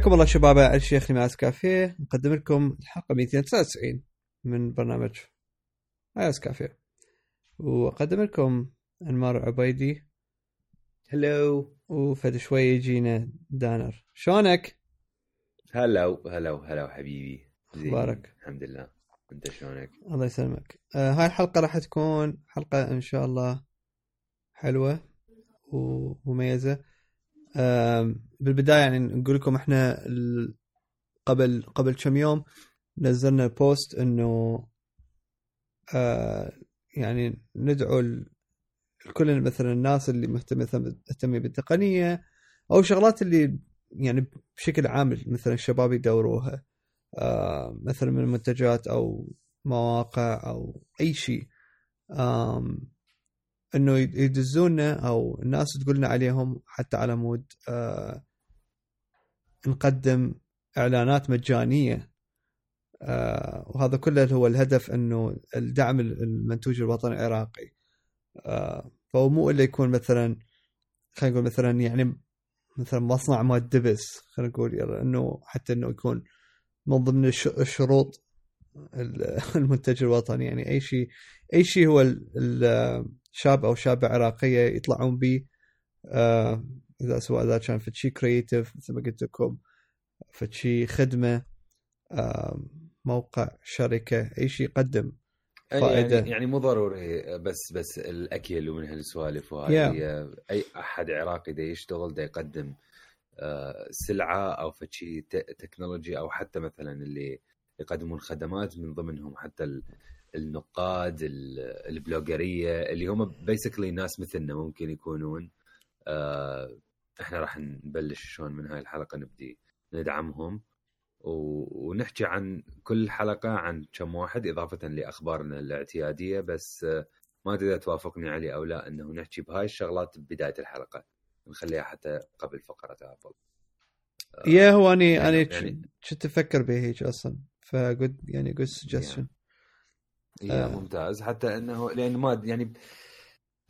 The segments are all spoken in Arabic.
حياكم الله شباب الشيخ نماس كافيه نقدم لكم الحلقة 299 من برنامج آياس كافيه وأقدم لكم أنمار عبيدي هلو وفد شوي يجينا دانر شلونك؟ هلو هلو هلو حبيبي زين. مبارك. الحمد لله أنت شلونك؟ الله يسلمك آه هاي الحلقة راح تكون حلقة إن شاء الله حلوة ومميزة بالبداية يعني نقول لكم إحنا قبل قبل كم يوم نزلنا بوست إنه آه يعني ندعو ال- كل مثلا الناس اللي مهتمة مهتمه بالتقنية أو شغلات اللي يعني بشكل عام مثلا الشباب يدوروها آه مثلا من منتجات أو مواقع أو أي شيء. إنه يد- يدزونا أو الناس تقول لنا عليهم حتى على مود آه نقدم إعلانات مجانية. آه وهذا كله هو الهدف إنه الدعم المنتوج الوطني العراقي. آه فهو مو إلا يكون مثلا خلينا نقول مثلا يعني مثلا مصنع مال دبس خلينا نقول إنه حتى إنه يكون من ضمن الش- الشروط ال- المنتج الوطني. يعني أي شيء أي شيء هو الشاب أو شابة عراقية يطلعون به آه، إذا سواء إذا كان في شيء كرييتيف مثل ما قلت لكم في شيء خدمة آه، موقع شركة أي شيء يقدم فائدة. يعني, يعني مو ضروري بس بس الأكل ومن هالسوالف وهذه أي أحد عراقي دا يشتغل دا يقدم آه، سلعة أو فشي تكنولوجي أو حتى مثلا اللي يقدمون خدمات من ضمنهم حتى النقاد ال- البلوجرية اللي هم بيسكلي ناس مثلنا ممكن يكونون. آه، إحنا راح نبلش شلون من هاي الحلقة نبدي ندعمهم. و- ونحكي عن كل حلقة عن كم واحد إضافة لأخبارنا الاعتيادية. بس آه، ما إذا توافقني علي أو لا إنه نحكي بهاي الشغلات ببداية الحلقة. نخليها حتى قبل فقرة Apple yeah هو اني يعني- أني يعني- كنت أفكر به هيك أصلا. ف good يعني good suggestion yeah آه. ممتاز. حتى إنه لأن ما يعني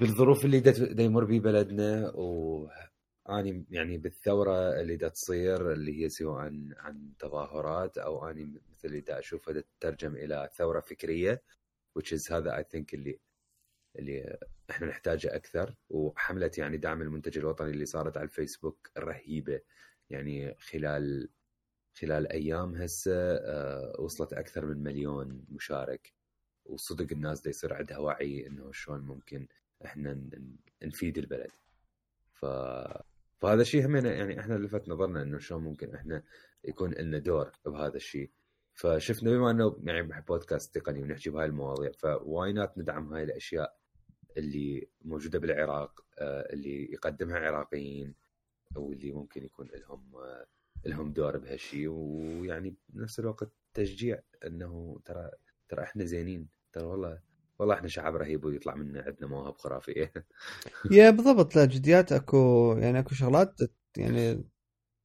بالظروف اللي دا يمر بي بلدنا وأني يعني بالثورة اللي دا تصير اللي هي سواء عن عن تظاهرات أو أني مثل اللي دا اشوفها تترجم إلى ثورة فكرية which is هذا I think اللي اللي إحنا نحتاجه أكثر. وحمله يعني دعم المنتج الوطني اللي صارت على الفيسبوك رهيبة. يعني خلال خلال أيام هسه آه، وصلت أكثر من مليون مشارك. وصدق الناس دا يصير عندها وعي إنه شلون ممكن إحنا نفيد البلد. ف فهذا الشيء هم يعني إحنا لفت نظرنا إنه شلون ممكن إحنا يكون لنا دور بهذا الشيء فشفنا بما إنه يعني بودكاست تقني ونحكي بهاي المواضيع ف why not ندعم هاي الأشياء اللي موجودة بالعراق آه، اللي يقدمها عراقيين واللي ممكن يكون لهم آه، لهم دور بهالشيء ويعني بنفس الوقت تشجيع إنه ترى ترى إحنا زينين. ترى والله والله إحنا شعب رهيب ويطلع منا عندنا مواهب خرافيه يا بالضبط لا جديات أكو يعني أكو شغلات يعني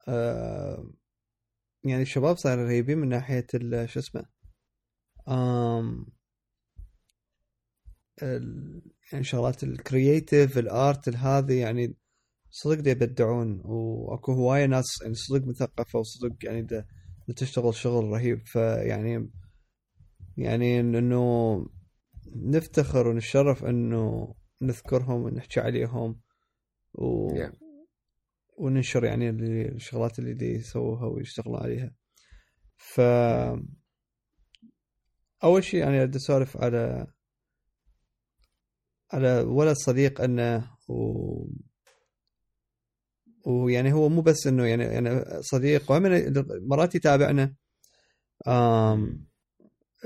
آه يعني الشباب صار رهيبين من ناحية شو اسمه آم ال يعني شغلات ال creative ال art هذه يعني صدق دا يبدعون. وأكو هواية ناس يعني صدق مثقفة وصدق يعني تشتغل شغل رهيب. فيعني يعني إنه نفتخر ونتشرف إنه نذكرهم ونحكي عليهم و... Yeah. وننشر يعني الشغلات اللي دي يسووها ويشتغلون عليها ف أول شيء يعني بدي أسولف على على ولد صديق أنه و... ويعني هو مو بس إنه يعني يعني صديق وهم مرات يتابعنا آم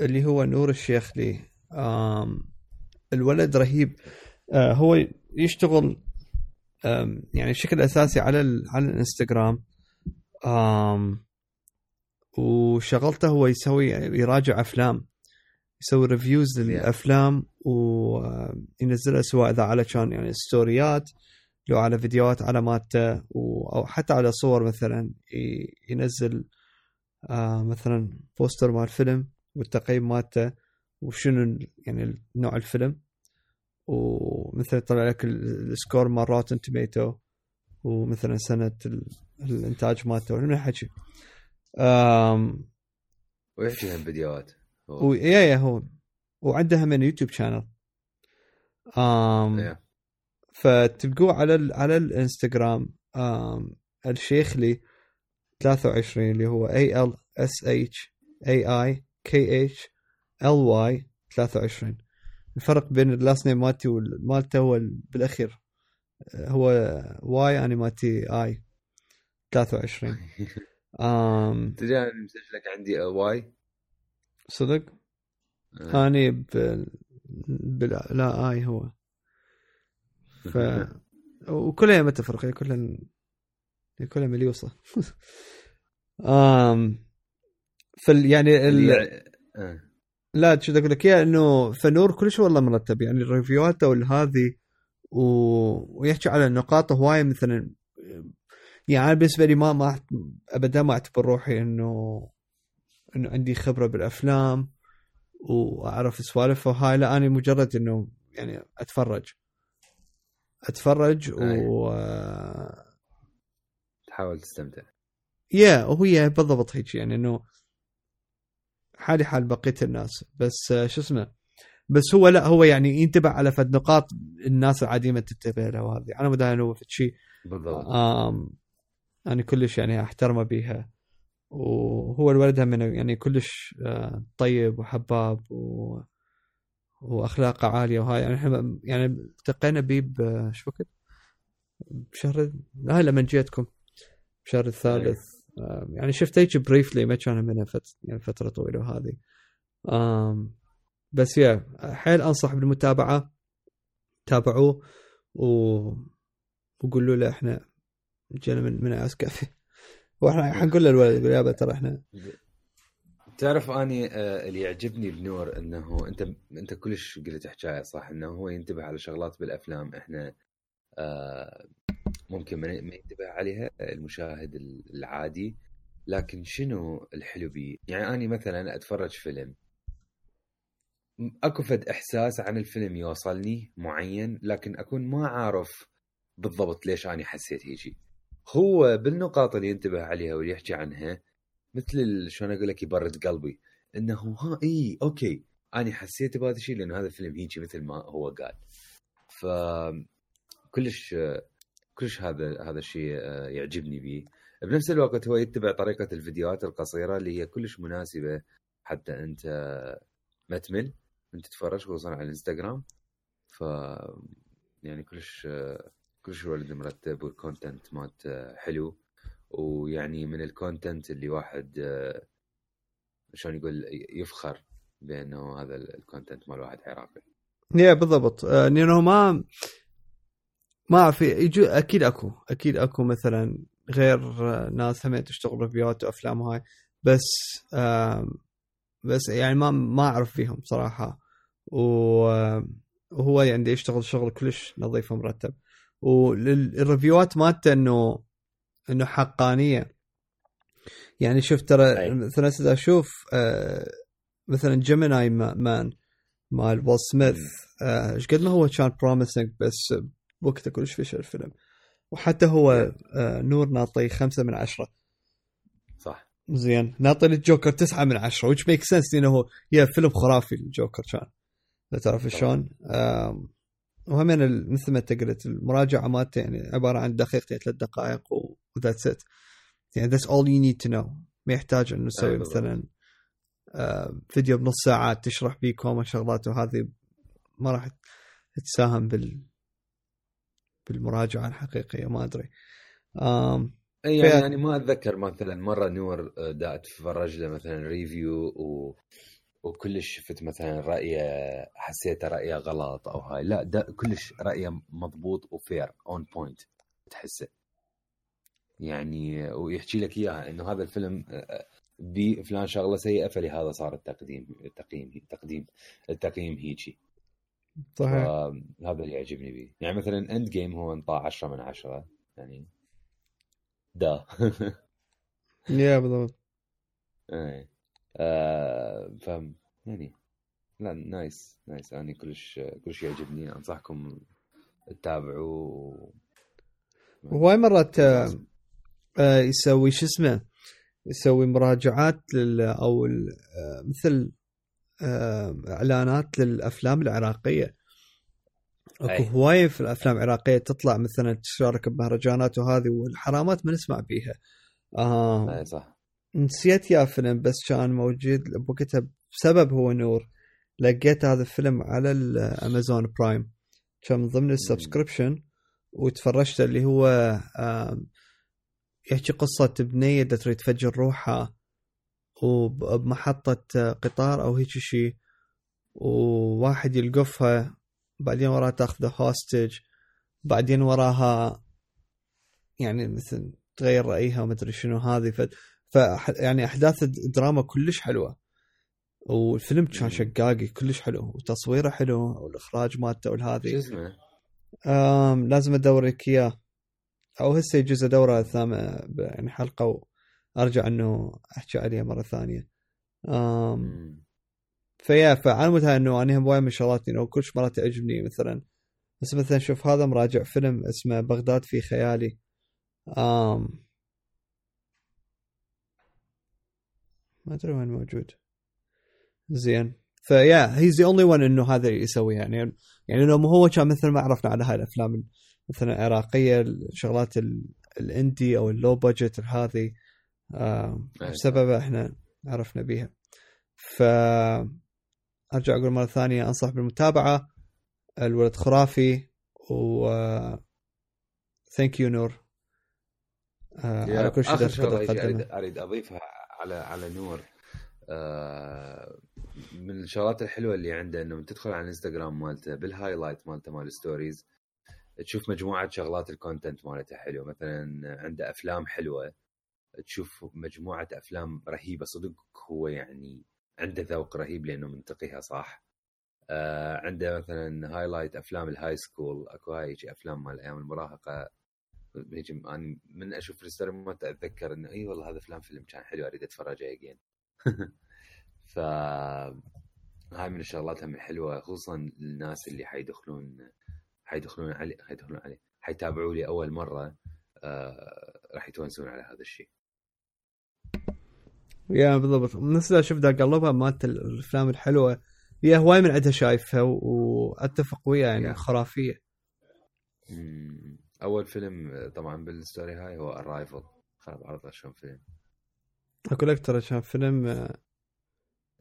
اللي هو نور الشيخ لي. الولد رهيب. آه هو يشتغل يعني بشكل أساسي على ال على الإنستغرام. وشغلته هو يسوي يراجع أفلام. يسوي reviews للأفلام وينزلها سواء إذا على كان يعني ستوريات لو على فيديوهات على مالته أو حتى على صور مثلا ينزل آه مثلا poster مال فيلم. والتقييم مالته وشنو يعني نوع الفيلم. ومثلا طلع لك ال- ال score مال Rotten Tomato ومثلا سنة ال- الإنتاج مالته من الحكي آم، ويحكي هم فيديوهات هو. و yeah yeah هو. وعنده هم YouTube channel آم إيه. فتلقوه على ال على الإنستغرام. الشيخ لي 23 اللي هو A L S H A I K H L Y 23 الفرق بين ال last name مالتي ومالته هو ال- بالأخير آه، هو Y أنا مالتي I 23 آم تدري أنا مسجلك عندي Y صدق؟ آه. أني ب... بلا لا I هو. ف وكلها ما تفرق هي كلها هي كلها مليوصة. امم فال يعني ال... آه. لا شو أقول لك اياه إنه فنور كلش والله مرتب. يعني الريفيوات والهذه و... ويحكي على النقاط هواية مثلا. يعني أنا بالنسبة لي ما ما أبدا ما أعتبر روحي انه إنه عندي خبرة بالأفلام وأعرف سوالف وهاي. لا أنا مجرد إنه يعني أتفرج. أتفرج. و تحاول تستمتع. يا وهي بالضبط هيك يعني إنه حالي حال بقية الناس. بس آه، شو اسمه؟ بس هو لا هو يعني ينتبه على فد نقاط الناس العاديه ما تنتبه لها وهذه أنا مدان انه فد شيء. بالضبط. أنا كلش يعني احترمه بيها وهو الولد هم من- يعني كلش آه، طيب وحباب و... وأخلاقه عالية. وهاي يعني إحنا يعني التقينا بيه ب- شو وقت؟ بشهر هاي لما جيتكم. بشهر الثالث. آه، يعني شفت هيك بريفلي ما كان منها فت... يعني فترة طويلة وهذه. بس يا حيل أنصح بالمتابعة. تابعوه و... وقولوا له إحنا جينا من من عسكافي وإحنا حنقول للولد يقول يابا ترى إحنا تعرف أني آه، اللي يعجبني بنور إنه أنت أنت كلش قلت حكاية صح إنه هو ينتبه على شغلات بالأفلام. إحنا آه، ممكن ما ينتبه عليها المشاهد العادي لكن شنو الحلو بيه؟ يعني أني مثلا أتفرج فيلم. أكو فد إحساس عن الفيلم يوصلني معين لكن أكون ما عارف بالضبط ليش أني حسيت هيجي. هو بالنقاط اللي ينتبه عليها واللي يحكي عنها مثل شلون أقول لك يبرد قلبي. إنه ها إي أوكي أنا حسيت بهذا الشيء لأنه هذا الفيلم هيجي مثل ما هو قال. ف كلش كلش هذا هذا الشيء آه، يعجبني به بنفس الوقت هو يتبع طريقة الفيديوهات القصيرة اللي هي كلش مناسبة حتى أنت ما تمل أنت تتفرج خصوصا على الإنستغرام. ف يعني كلش آه، كلش الولد مرتب وال content مالته حلو. ويعني من ال content اللي واحد آه، شلون يقول يفخر بأنه هذا ال content مال واحد عراقي yeah بالضبط. آه، لأنه ما ما أعرف يجو أكيد أكو أكيد أكو مثلا غير آه، ناس هم تشتغل ريفيوات وأفلام وهاي بس بس يعني ما ما أعرف فيهم صراحة. وهو يعني يشتغل شغل كلش نظيف ومرتب. والريفيوات مالته إنه إنه حقانية. يعني شوف ترى. مثلا إذا أشوف آه، مثلا Gemini Man مال ويل سميث آه، إيش قد ما هو كان promising بس وقته كلش فشل الفيلم. وحتى هو آه، نور ناطي خمسة من عشرة. صح. زين. ناطي للجوكر تسعة من عشرة which makes sense لأنه هو يا فيلم خرافي الجوكر كان لا تعرف شلون؟ وهم ال- مثل ما انت قلت المراجعة مالته يعني عبارة عن دقيقتين ثلاث دقائق و that's it يعني that's all you need to know. ما يحتاج إنه نسوي بالضبط. مثلا آه، فيديو بنص ساعه تشرح بيه كوما شغلات وهذه ما راح تساهم بال بالمراجعة الحقيقيه ما أدري. آم إي يعني, فيها- يعني ما أتذكر مثلا مرة نور آه، دا اتفرج له مثلا review و... وكلش شفت مثلا رأيه حسيته رأيه غلط أو هاي. لا ده كلش رأيه مضبوط وفير on point تحسه. يعني ويحكي لك إياها إنه هذا الفيلم آه، بفلان شغلة سيئة فلهذا صار التقديم التقييم التقديم التقييم هيجي. صحيح. هذا اللي يعجبني به يعني مثلا end game هو انطى 10 من 10 يعني دا. يا بالضبط. إيه. آه فهم يعني لا nice nice. أنا كلش كلش يعجبني. أنصحكم تتابعوا وهواي مرات آه، آه، يسوي شو اسمه يسوي مراجعات لل أو مثل إعلانات للأفلام العراقية. أكو. هواية في الأفلام العراقية تطلع مثلا تشارك بمهرجانات وهذه والحرام ما ما نسمع بيها. آه أي صح. نسيت يا فيلم بس كان موجود بوقتها بسبب هو نور. لقيت هذا الفيلم على الأمازون برايم. كان من ضمن ال subscription. وتفرجت اللي هو يحكي قصة بنية تريد تفجر روحها. وبمحطة قطار أو هيك شيء وواحد يلقفها بعدين وراها تاخذه هوستج بعدين وراها يعني مثل تغير رأيها وما أدري شنو هذه ف... ف يعني أحداث الدراما كلش حلوة والفيلم كان. شقاقي كلش حلو وتصويره حلو والإخراج مالته شو والهذه اسمه؟ لازم ادور لك إياه أو هسه يجوز أدوره ثامة يعني حلقة وارجع إنه أحكي عليها مرة ثانية. آم مم. ف yeah فعلى مود هاي إنه أنا هم هواي من شغلات انه كلش مرات تعجبني مثلا. بس مثلا شوف هذا مراجع فيلم اسمه بغداد في خيالي. آم ما أدري وين موجود. زين. ف yeah he's the only one إنه هذا يسوي يعني. يعني لو هو كان مثل ما عرفنا على هاي الأفلام مثلا العراقية الشغلات ال- ال indie أو ال low budget هذه. آه أي بسبب إحنا عرفنا بيها. ف ارجع أقول مرة ثانية أنصح بالمتابعة. الولد خرافي و thank you نور. آه على كل شيء أريد أريد أضيفها على على نور. آه، من الشغلات الحلوة اللي عنده إنه تدخل على الإنستغرام مالته بال highlight مالته مال ال stories تشوف مجموعة شغلات ال content مالته حلو مثلا عنده أفلام حلوة. تشوف مجموعة أفلام رهيبة. صدق هو يعني عنده ذوق رهيب لأنه منتقيها صح. آه عنده مثلا highlight أفلام ال high school أكو هاي أفلام مال أيام المراهقة. هيك أنا من أشوف مالته أتذكر إنه إي والله هذا فلان فيلم كان حلو أريد اتفرجه again ف هاي من الشغلات هم الحلوه خصوصا الناس اللي حيدخلون حيدخلون عليه حيدخلون عليه حيتابعوا لي أول مرة آه راح يتونسون على هذا الشيء. يا بالضبط نفس اللي شفت قلبها مالت الأفلام الحلوة هي هواي من عندها شايفها وأتفق وياه يعني. خرافية. أول فيلم طبعا بال story هاي هو Arrival خرب عرضه شلون فيلم أقول لك ترى كان فيلم آه،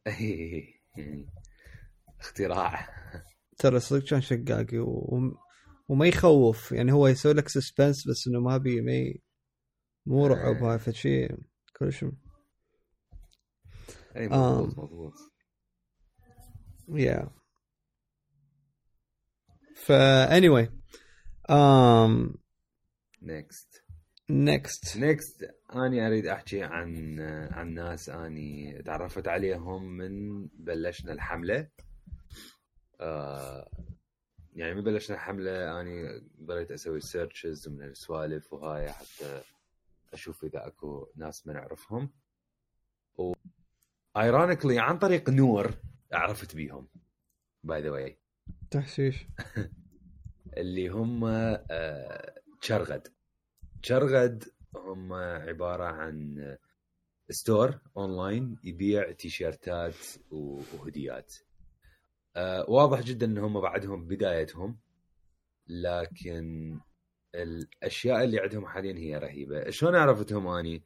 اختراع ترى صدق كان شقاقي و... وما يخوف يعني هو يسوي لك suspense بس إنه ما بي ما. مو رعب آه. هاي فشي كلش أي آه. مضبوط مضبوط. yeah فا anyway um next. next أني أريد أحكي عن عن ناس أني تعرفت عليهم من بلشنا الحملة. آه يعني من بلشنا الحملة أني ضليت أسوي searches من السوالف وهاي حتى أشوف إذا أكو ناس ما نعرفهم و ironically عن طريق نور عرفت بيهم. by the way تحشيش. اللي هم آه، شرغد. شرغد هم عبارة عن store online يبيع تيشيرتات وهديات. آه، واضح جدا إن هم بعدهم بدايتهم لكن الأشياء اللي عندهم حاليا هي رهيبة. شلون عرفتهم أني؟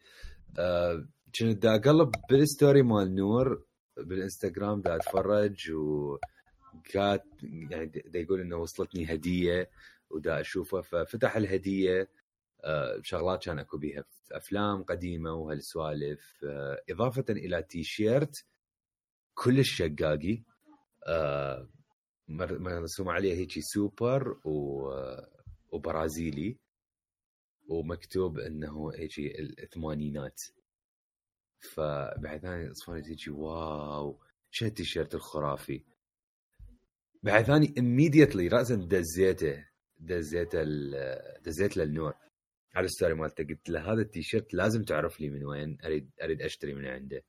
آه، كنت دا أقلب بال story مال نور بالإنستغرام دا أتفرج و قالت يعني دا يقول إنه وصلتني هدية ودا أشوفها ففتح الهدية آه، شغلات كان أكو بيها أفلام قديمة وهالسوالف آه، إضافة إلى تيشيرت كلش شقاقي آه، مر- مرسوم عليه هيك سوبر و وبرازيلي ومكتوب إنه هيك الثمانينات فبعد ثاني صفوني تجي wow شو التيشيرت الخرافي؟ بعد ثاني immediately راسا دزيته دزيته دزيت له على ال story مالته. قلت له هذا التيشيرت لازم تعرف لي من وين أريد أريد أشتري من عنده.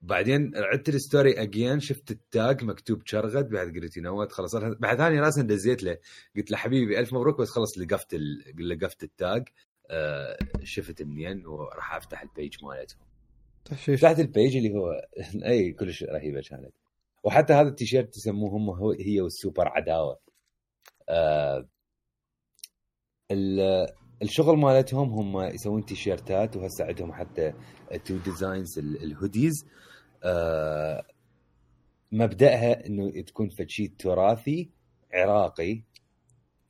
بعدين عدت ال story again شفت ال tag مكتوب شرغد بعد قلت not خلاص بعد ثاني راسا دزيت له. قلت له حبيبي ألف مبروك بس خلص لقفت. لقفت التاج. آه شفت منين وراح أفتح ال page مالتهم تحشيش. فتحت ال page اللي هو أي كلش رهيبة كانت. وحتى هذا التيشيرت يسموه هم هو هي والسوبر عداوة. آه ال- الشغل مالتهم هم يسوون تيشيرتات وهسه عندهم حتى two designs ال hoodies. آه مبدأها إنه تكون فشي تراثي عراقي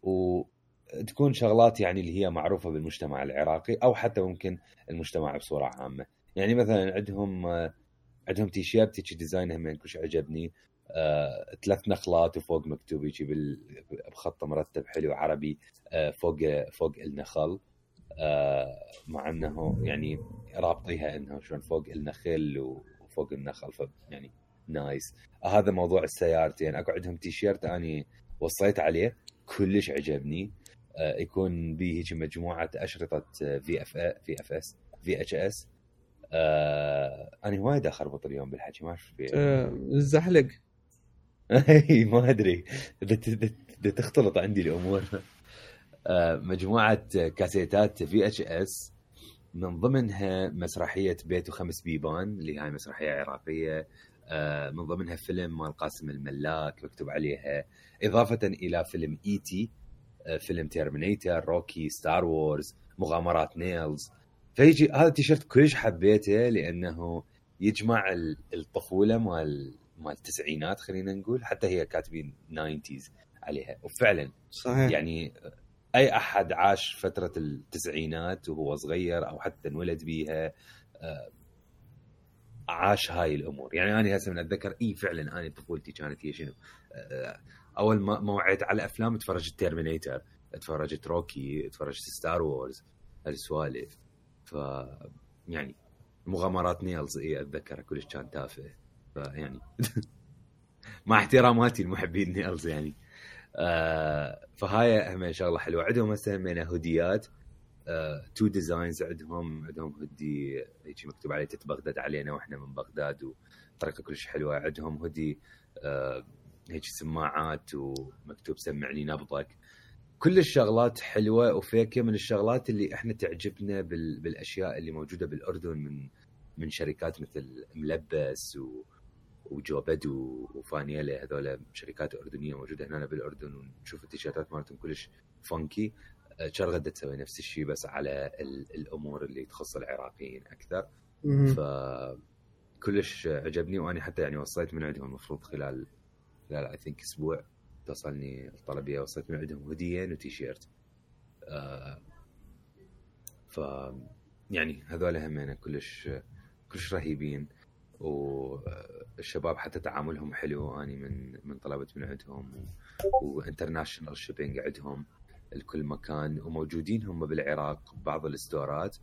وتكون شغلات يعني اللي هي معروفة بالمجتمع العراقي أو حتى ممكن المجتمع بصورة عامة. يعني مثلا عندهم آه، عندهم تيشيرت هيك ديزاين هم كلش عجبني. آه، ثلاث نخلات وفوق مكتوب هيك بخط مرتب حلو عربي. آه، فوق فوق النخل. آه، مع إنه يعني رابطيها إنه شلون فوق النخل وفوق النخل ف يعني nice هذا موضوع السيارتين. أكو عندهم تيشيرت أني وصيت عليه كلش عجبني. آه، يكون به هيك مجموعة أشرطة في اف في اف اس في اتش اس أنا وايد اخربط اليوم بالحكي ما أعرف في آه، الزحلق. إي ما أدري. تختلط عندي الأمور. آه، مجموعة كاسيتات VHS من ضمنها مسرحية بيت وخمس بيبان اللي هاي مسرحية عراقية. آه، من ضمنها فيلم مال قاسم الملاك مكتوب عليها. إضافة إلى فيلم E.T. فيلم Terminator Rocky Star Wars مغامرات نيلز فيجي هذا التيشيرت كلش حبيته لأنه يجمع ال- الطفوله مال مال التسعينات خلينا نقول حتى هي كاتبين 90s عليها. وفعلا صحيح. يعني أي أحد عاش فترة التسعينات وهو صغير أو حتى انولد بيها آه، عاش هاي الأمور. يعني أنا هسه من أتذكر إي فعلا أنا طفولتي كانت هي شنو؟ آه، أول ما وعيت على أفلام تفرجت Terminator تفرجت Rocky تفرجت Star Wars هالسوالف ف يعني مغامرات نيلز اي اتذكر كلش كان تافه فيعني مع احتراماتي لمحبين نيلز يعني. آه فهاي هم شغله حلوة. عندهم هسه همينه هوديات آه two designs عندهم عندهم هودي هيك مكتوب عليه بغداد علينا وإحنا من بغداد وطريقة كلش حلوة. عندهم هودي آه هيك سماعات ومكتوب سمعني نبضك. كل الشغلات حلوة وفيكه من الشغلات اللي إحنا تعجبنا بال... بالأشياء اللي موجودة بالأردن من من شركات مثل ملبس و... وجو بدو وفانيلا هذول شركات أردنية موجودة هنا بالأردن ونشوف التيشيرتات مالتهم كلش فانكي شرغد تسوي نفس الشيء بس على ال... الأمور اللي تخص العراقيين أكثر. ف كلش عجبني وأنا حتى يعني وصلت من عندهم المفروض خلال خلال اي ثينك أسبوع. توصلني الطلبيه وصلت من عندهم هديين وتيشيرت. آه ف يعني هذول همين كلش كلش رهيبين. والشباب حتى تعاملهم حلو. اني من من طلبت من عندهم و international shipping عندهم لكل مكان. وموجودين هم بالعراق ببعض الاستورات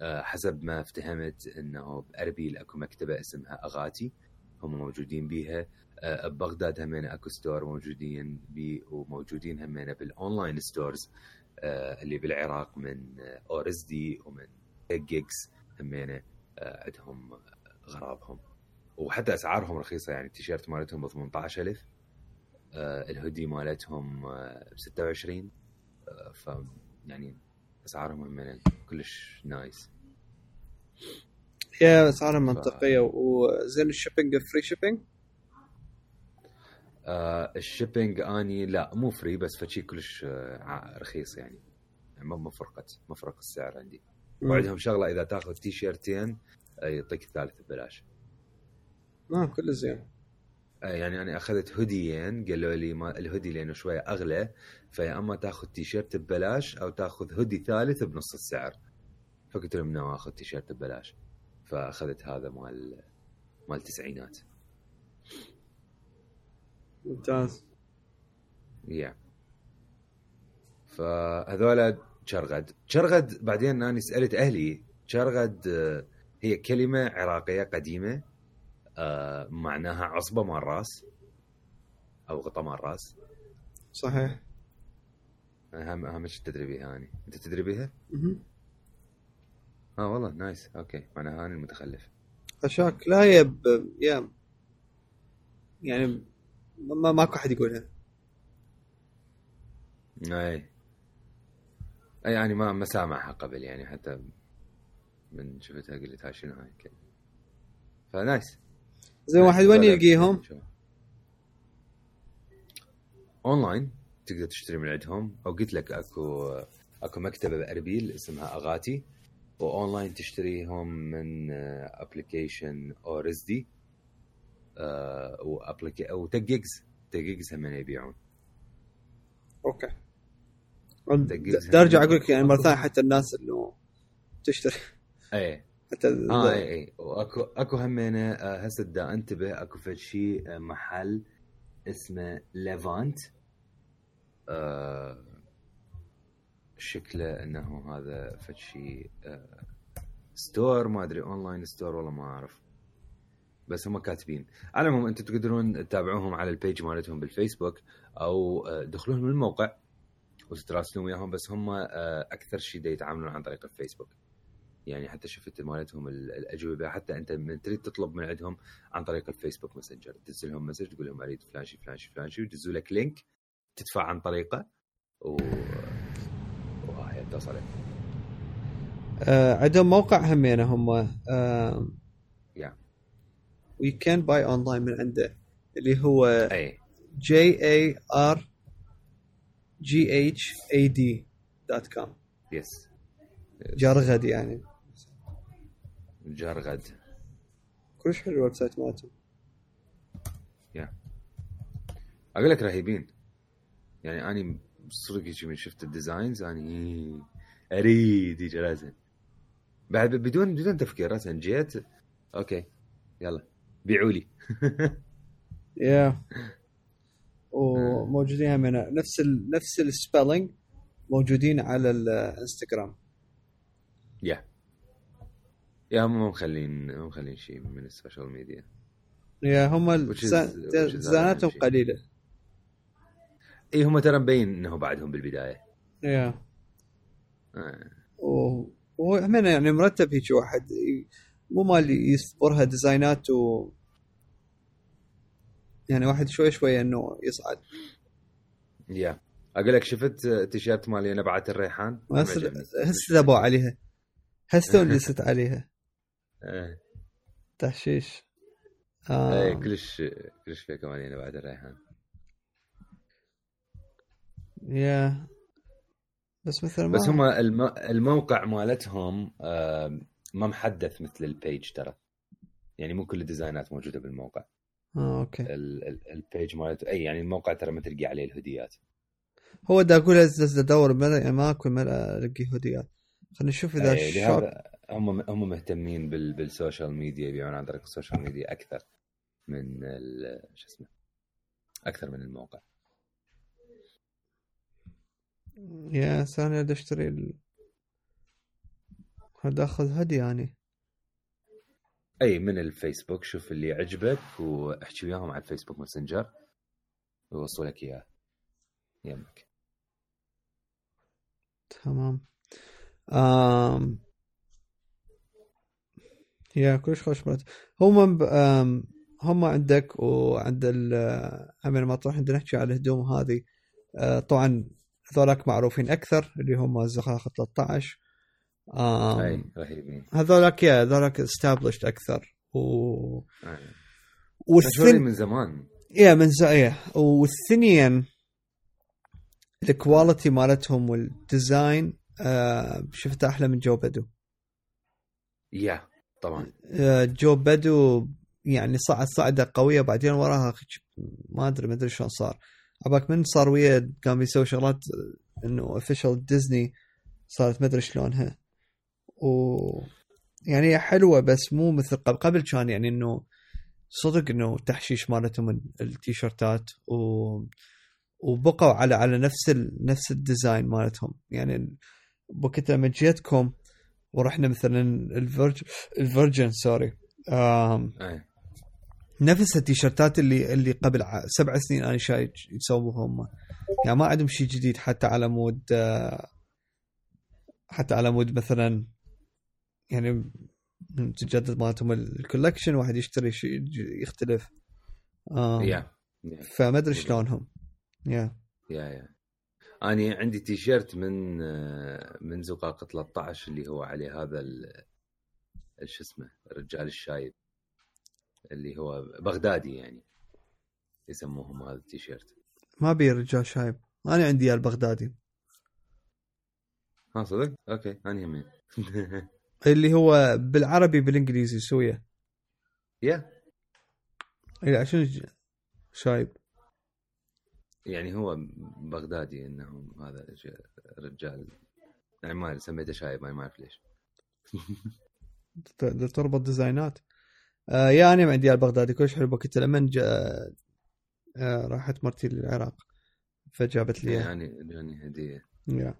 آه، حسب ما افتهمت إنه بأربيل أكو مكتبة اسمها أغاتي. هم موجودين بيها. ببغداد همينة اكو store موجودين بي وموجودين همينة بال online stores آه، اللي بالعراق من اورزدي ومن جيكس همينة آه، عندهم غراضهم وحتى أسعارهم رخيصة يعني التيشيرت مالتهم ب 18000 آه، الهودي مالتهم ب 26 آه، ف يعني أسعارهم همينة كلش nice. هي اسعارها منطقية وزين ال shipping free shipping آه ال shipping أني لا مو free بس فشي كلش آه رخيص يعني. ما ما فرقت ما فرق السعر عندي. وعندهم شغلة إذا تأخذ تي شيرتين آه، يعطيك الثالث ببلاش. آه كله زين. آه يعني أنا أخذت هوديين قالوا لي ما الهودي لأنه شوية أغلى فيا إما تأخذ تي شيرت ببلاش أو تأخذ هودي ثالث بنص السعر. فقلت لهم no أخذ تي شيرت ببلاش. فأخذت هذا مال مال التسعينات ممتاز. يا فهذولا شرغد شرغد بعدين أنا سألت أهلي شرغد آه، هي كلمة عراقية قديمة آه، معناها عصبة مال راس أو غطاء مال راس صحيح. اهم أهم شيء تدري بيها اني أنت تدري بيها؟ آه والله nice okay. معناها أنا المتخلف. خشاك لا هي ب... يا يعني ما ماكو أحد يقولها. أي. يعني ما ما سامعها قبل يعني حتى من شفتها قلت هاي شنو هاي كذا. ف nice. زين واحد وين يلقيهم؟ أونلاين تقدر تشتري من عندهم. أو قلت لك أكو أكو مكتبة بأربيل اسمها أغاتي وأونلاين تشتريهم من application اورزدي وابلكي أو تجيجز تجيجز هم يبيعون. okay. أرجع أقول لك يعني مرة ثانية حتى الناس انه تشتري. اي حتى آه اي اي واكو أكو همينه آه، هسه دا انتبه. أكو فد شيء آه، محل اسمه ليفانت آه شكله إنه هذا فد شيء آه store ما أدري online store والله ما أعرف. بس هم كاتبين. على العموم أنتم تقدرون تتابعوهم على ال page مالتهم بالفيسبوك أو آه، دخلوهم الموقع وتتراسلون وياهم بس هم آه، أكثر شيء يتعاملون عن طريق الفيسبوك. يعني حتى شفت مالتهم الأجوبة حتى أنت من تريد تطلب من عندهم عن طريق الفيسبوك ماسنجر تدز لهم message تقول لهم أريد فلان شيء فلان شيء فلان شيء ويدزوا لك link تدفع عن طريقه. و وهاي توصل آه عندهم موقع همينه هم آه we can buy online من عنده اللي هو أي. J E R G H A D dot com yes جرغد يعني. جرغد كلش حلو ال website مالتهم yeah أقول لك رهيبين. يعني أني صدق هيك من شفت ال designs أني أريد هيك لازم بعد بدون بدون تفكير راسا جيت. okay يلا. بيعوا لي yeah وموجودين هم نفس ال نفس ال spelling موجودين على الانستغرام يا yeah هم مو مخلين مو مخلين شيء من ال social media. yeah هم شيء. قليله اي هم ترى مبين إنه بعدهم بالبداية. yeah آه. و- وهو يعني مرتب هيك واحد. مو مال يصبرها ديزاينات و يعني واحد شوي شوي إنه يصعد. yeah. أقول لك شفت تيشيرت مالي نبعه الريحان؟ هسه ذبوا عليها. هسه لست عليها. إيه. تحشيش. إيه آه. كلش كلش فيها كمان نبعه الريحان. yeah. بس مثلا ما بس هم الم... الموقع مالتهم ما محدث مثل ال page ترى. يعني مو كل الديزاينات موجودة بالموقع. آه okay. ال... ال... ال page مالته أي يعني الموقع ترى ما تلقي عليه الهوديات. هو دا أقول أدور ملا يعني ماكو ملا ألقي هوديات. خلينا نشوف إذا ال shop لهذا هم هم مهتمين بال... بال social media يبيعون عن طريق ال social media أكثر من ال... شو اسمه أكثر من الموقع. yeah بدي اشتري. هذا آخذ هدية يعني. أي من الفيسبوك. شوف اللي عجبك واحكي وياهم على الفيسبوك ماسنجر. ويوصلوا لك إياه. يمك تمام. آم... يا كلش خوش مرات. هم. آم... هم عندك وعند ال هم لما تروح عندنا نحكي على الهدوم هذه. آه، طبعا هذولاك معروفين أكثر اللي هم الزخاخ 13 أي رهيبين. هذولاك يا هذولاك استابلشت أكثر. و أي. والثن من زمان. يا من زاوية والثنين الكواليتي مالتهم والديزاين آه شفت أحلى من جو بدو. يا طبعا. آه جو بدو يعني صعد صعدة قوية بعدين وراها ما أدري ما أدري شلون صار. عباك من صار ويا قام يسوي شغلات آه، إنه اوفيشال ديزني صارت ما أدري شلونها. و يعني حلوة بس مو مثل قبل قبل كان يعني إنه صدق إنه تحشيش مالتهم ال- التيشيرتات و وبقوا على على نفس ال... نفس ال design مالتهم. يعني بوقت لما جيتكم ورحنا مثلا ال Virg- ال Virgin sorry آم... نفس التيشيرتات اللي اللي قبل سبع سنين أنا شايف يسووها هم يعني ما عندهم شيء جديد حتى على مود آه، حتى على مود مثلا يعني تجدد مالتهم ال collection واحد يشتري شيء يختلف. yeah yeah فما أدري شلونهم. يا يا يا أنا عندي تيشيرت من آه، من زقاق 13 اللي هو عليه هذا ال- شو اسمه الرجال الشايب. اللي هو بغدادي يعني. يسموهم هذا التيشيرت. ما بي رجال شايب. أنا عندي البغدادي. ها صدق؟ okay أنا يمين. اللي هو بالعربي بالإنجليزي سوية. yeah اي عشان ج- شايب. يعني هو بغدادي انه هذا رجال. يعني ما سميته شايب ما اعرف ليش. تربط ديزاينات. آه yeah أنا عندي اياه البغدادي كلش حلو. وقت لما جاء آه راحت مرتي للعراق فجابت لي يعني جاني هدية. yeah.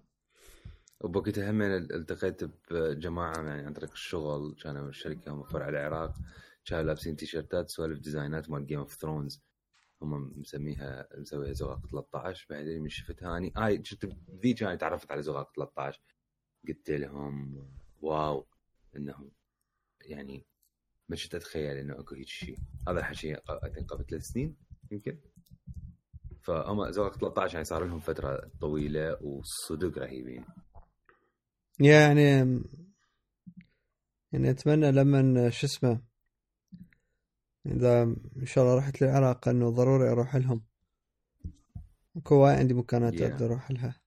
وبوقتها هم التقيت بجماعة يعني عن طريق الشغل كانوا الشركة فرع العراق كانوا لابسين تيشيرتات سوالف ديزاينات مال Game of Thrones هم مسميها مسويها زقاق 13 بعدين من شفتها اني هاي شفت ذي كان تعرفت على زقاق 13 قلت لهم wow انه يعني ما كنت أتخيل إنه أكو هيك شيء هذا الحكي قبل ثلاث سنين يمكن. فهم زقاق 13 يعني صار لهم فترة طويلة وصدق رهيبين. يعني يعني أتمنى لما شو اسمه إذا إن شاء الله رحت للعراق إنه ضروري أروح لهم. أكو عندي مكانات Yeah. أقدر أروح لها.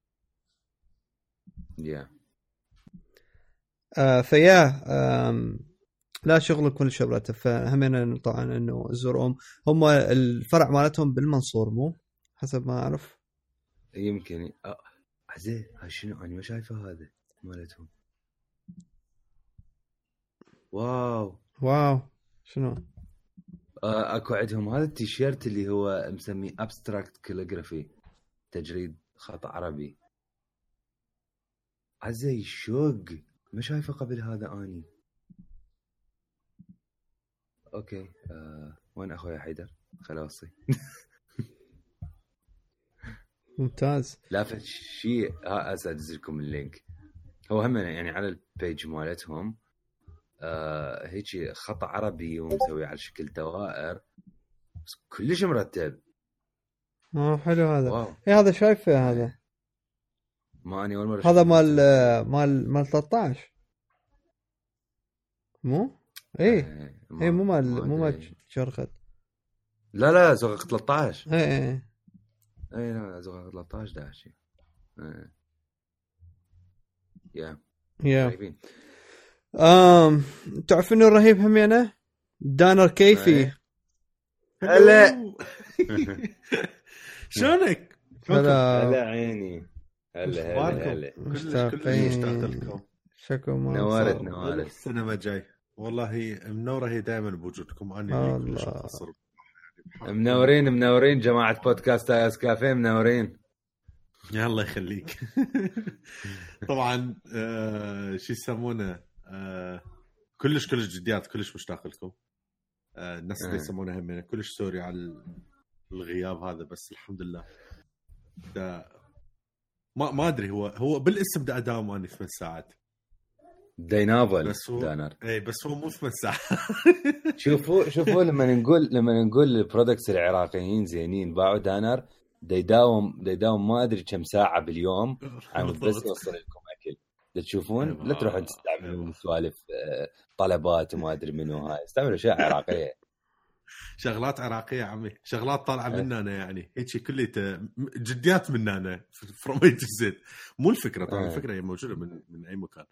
يا آه فيا آم، لا شغلك كل شغلته. فهمنا طبعا إنه زورهم هم الفرع مالتهم بالمنصور مو؟ حسب ما أعرف. يمكن. عزيز هاي شنو؟ أنا ما شايفه هذا. مالتهم. واو. واو. شنو؟ آه، اكو عندهم هذا التيشيرت اللي هو مسميه abstract calligraphy تجريد خط عربي. عزي شوق. ما شايفه قبل هذا أني؟ okay. آه وين أخوي حيدر؟ خل أوصي. ممتاز. لافت شيء ها ادز لكم ال link. هو هم يعني على ال page مالتهم آه هيك خط عربي ومسوي على شكل دوائر. بس كلش مرتب. آه حلو هذا. واو. اي هذا شايفه هذا. ما أني أول مرة هذا مال المسوي. مال مال 13 مو؟ اي إيه، اي مو مال ما مو. مال شرخت لا لا زغق 13 اي اي اي لا زغق 13 داعشي إيه. يا يا طيبين امم تعرف انه الرهيب همينه دانر كيفي إيه. هلا. شلونك؟ هلا. هلا عيني. هلا؟ هلا هلا. كلش كلش مشتاقين. شكو ما صار. نورت السنة ما جاي. والله منورة هي دائما بوجودكم. أنا. مقصر منورين منورين جماعة بودكاست ايس كافيه منورين. يا الله يخليك. طبعا آه شو يسمونه آه كلش كلش جديات كلش مشتاق لكم. آه الناس اللي. يسمونها هم كلش سوري على الغياب هذا بس الحمد لله. دا ما ما أدري هو هو بالاسم دا اداوم اني ثمان ساعات. دينابل بس هو- دانر اي بس هو مو ثمان ساعات. شوفوا شوفوا لما نقول لما نقول البرودكتس العراقيين زينين باعوا دانر دا يداوم دا يداوم ما أدري كم ساعة باليوم عم بس يوصل لكم أكل تشوفون أيوة. لا تروحون تستعملون أيوة. سوالف آه، طلبات وما أدري منو هاي استعملوا أشياء عراقية شغلات عراقية عمي شغلات طالعة إيه. منا أنا يعني هيك كليته م- جديات منا أنا فروم زد مو الفكرة طبعا إيه. الفكرة هي موجودة من من أي مكان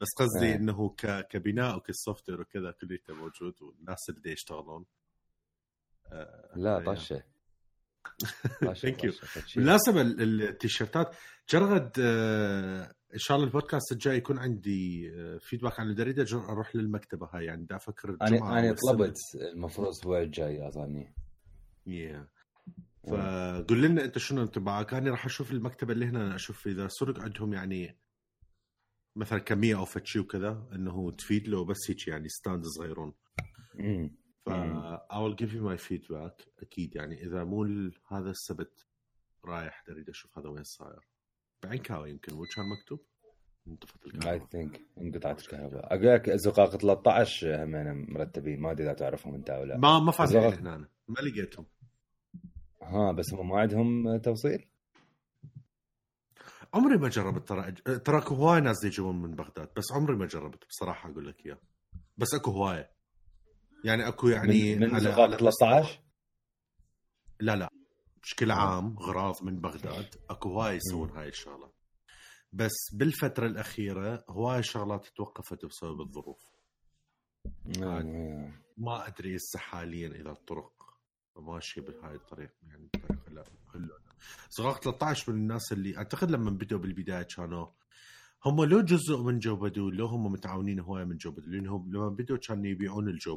بس قصدي إيه. إنه. كبناء وكسوفت وير وكذا كليته موجود والناس اللي يشتغلون آه، لا إيه. طشة طشة، فشي. بالمناسبة ال- التيشيرتات. جرد آه، إن شاء الله البودكاست الجاي يكون عندي feedback عن الجريده جر- أروح للمكتبة هاي. يعني دا أفكر أنا أنا. طلبت المفروض الأسبوع الجاي أظني. Yeah. فقول لنا أنت شنو انطباعك؟ أنا راح أشوف المكتبة اللي هنا أشوف إذا صدق عندهم يعني مثلا كمية أو فتشي وكذا إنه تفيد له بس هيك يعني stand صغيرون. ف I will give you my feedback. أكيد يعني إذا مو هذا السبت رايح أريد أشوف هذا وين صاير. بعين كاوي يمكن. مو كان مكتوب انطفت اي الكهرباء ثينك انقطعت الكهرباء. أقول لك زقاق 13 هم مرتبين. ما أدري إذا تعرفهم أنت أو لا. ما ما فاتحين. هنا أنا. ما لقيتهم. ها بس هم ما عندهم توصيل؟ عمري ما جربت. ترى ترى اكو هواي ناس يجون من بغداد. بس عمري ما جربت بصراحة أقول لك إياه. بس أكو هواية. يعني أكو يعني من, من على- زقاق على- 13 لا لا بشكل عام غراض من بغداد. أكو هواي يسوون هاي الشغله بس بالفترة الأخيرة هواي شغلات توقفت بسبب الظروف. آه. ما أدري هسه حاليا إذا الطرق ماشية بهاي الطريقة يعني بطريقه لا صغار 13 من الناس اللي أعتقد لما بدوا بالبداية كانوا هم لو جزء من جو بدو لو هم متعاونين هوايه من جو بدو لأنهم لما بدوا كانوا يبيعون الجو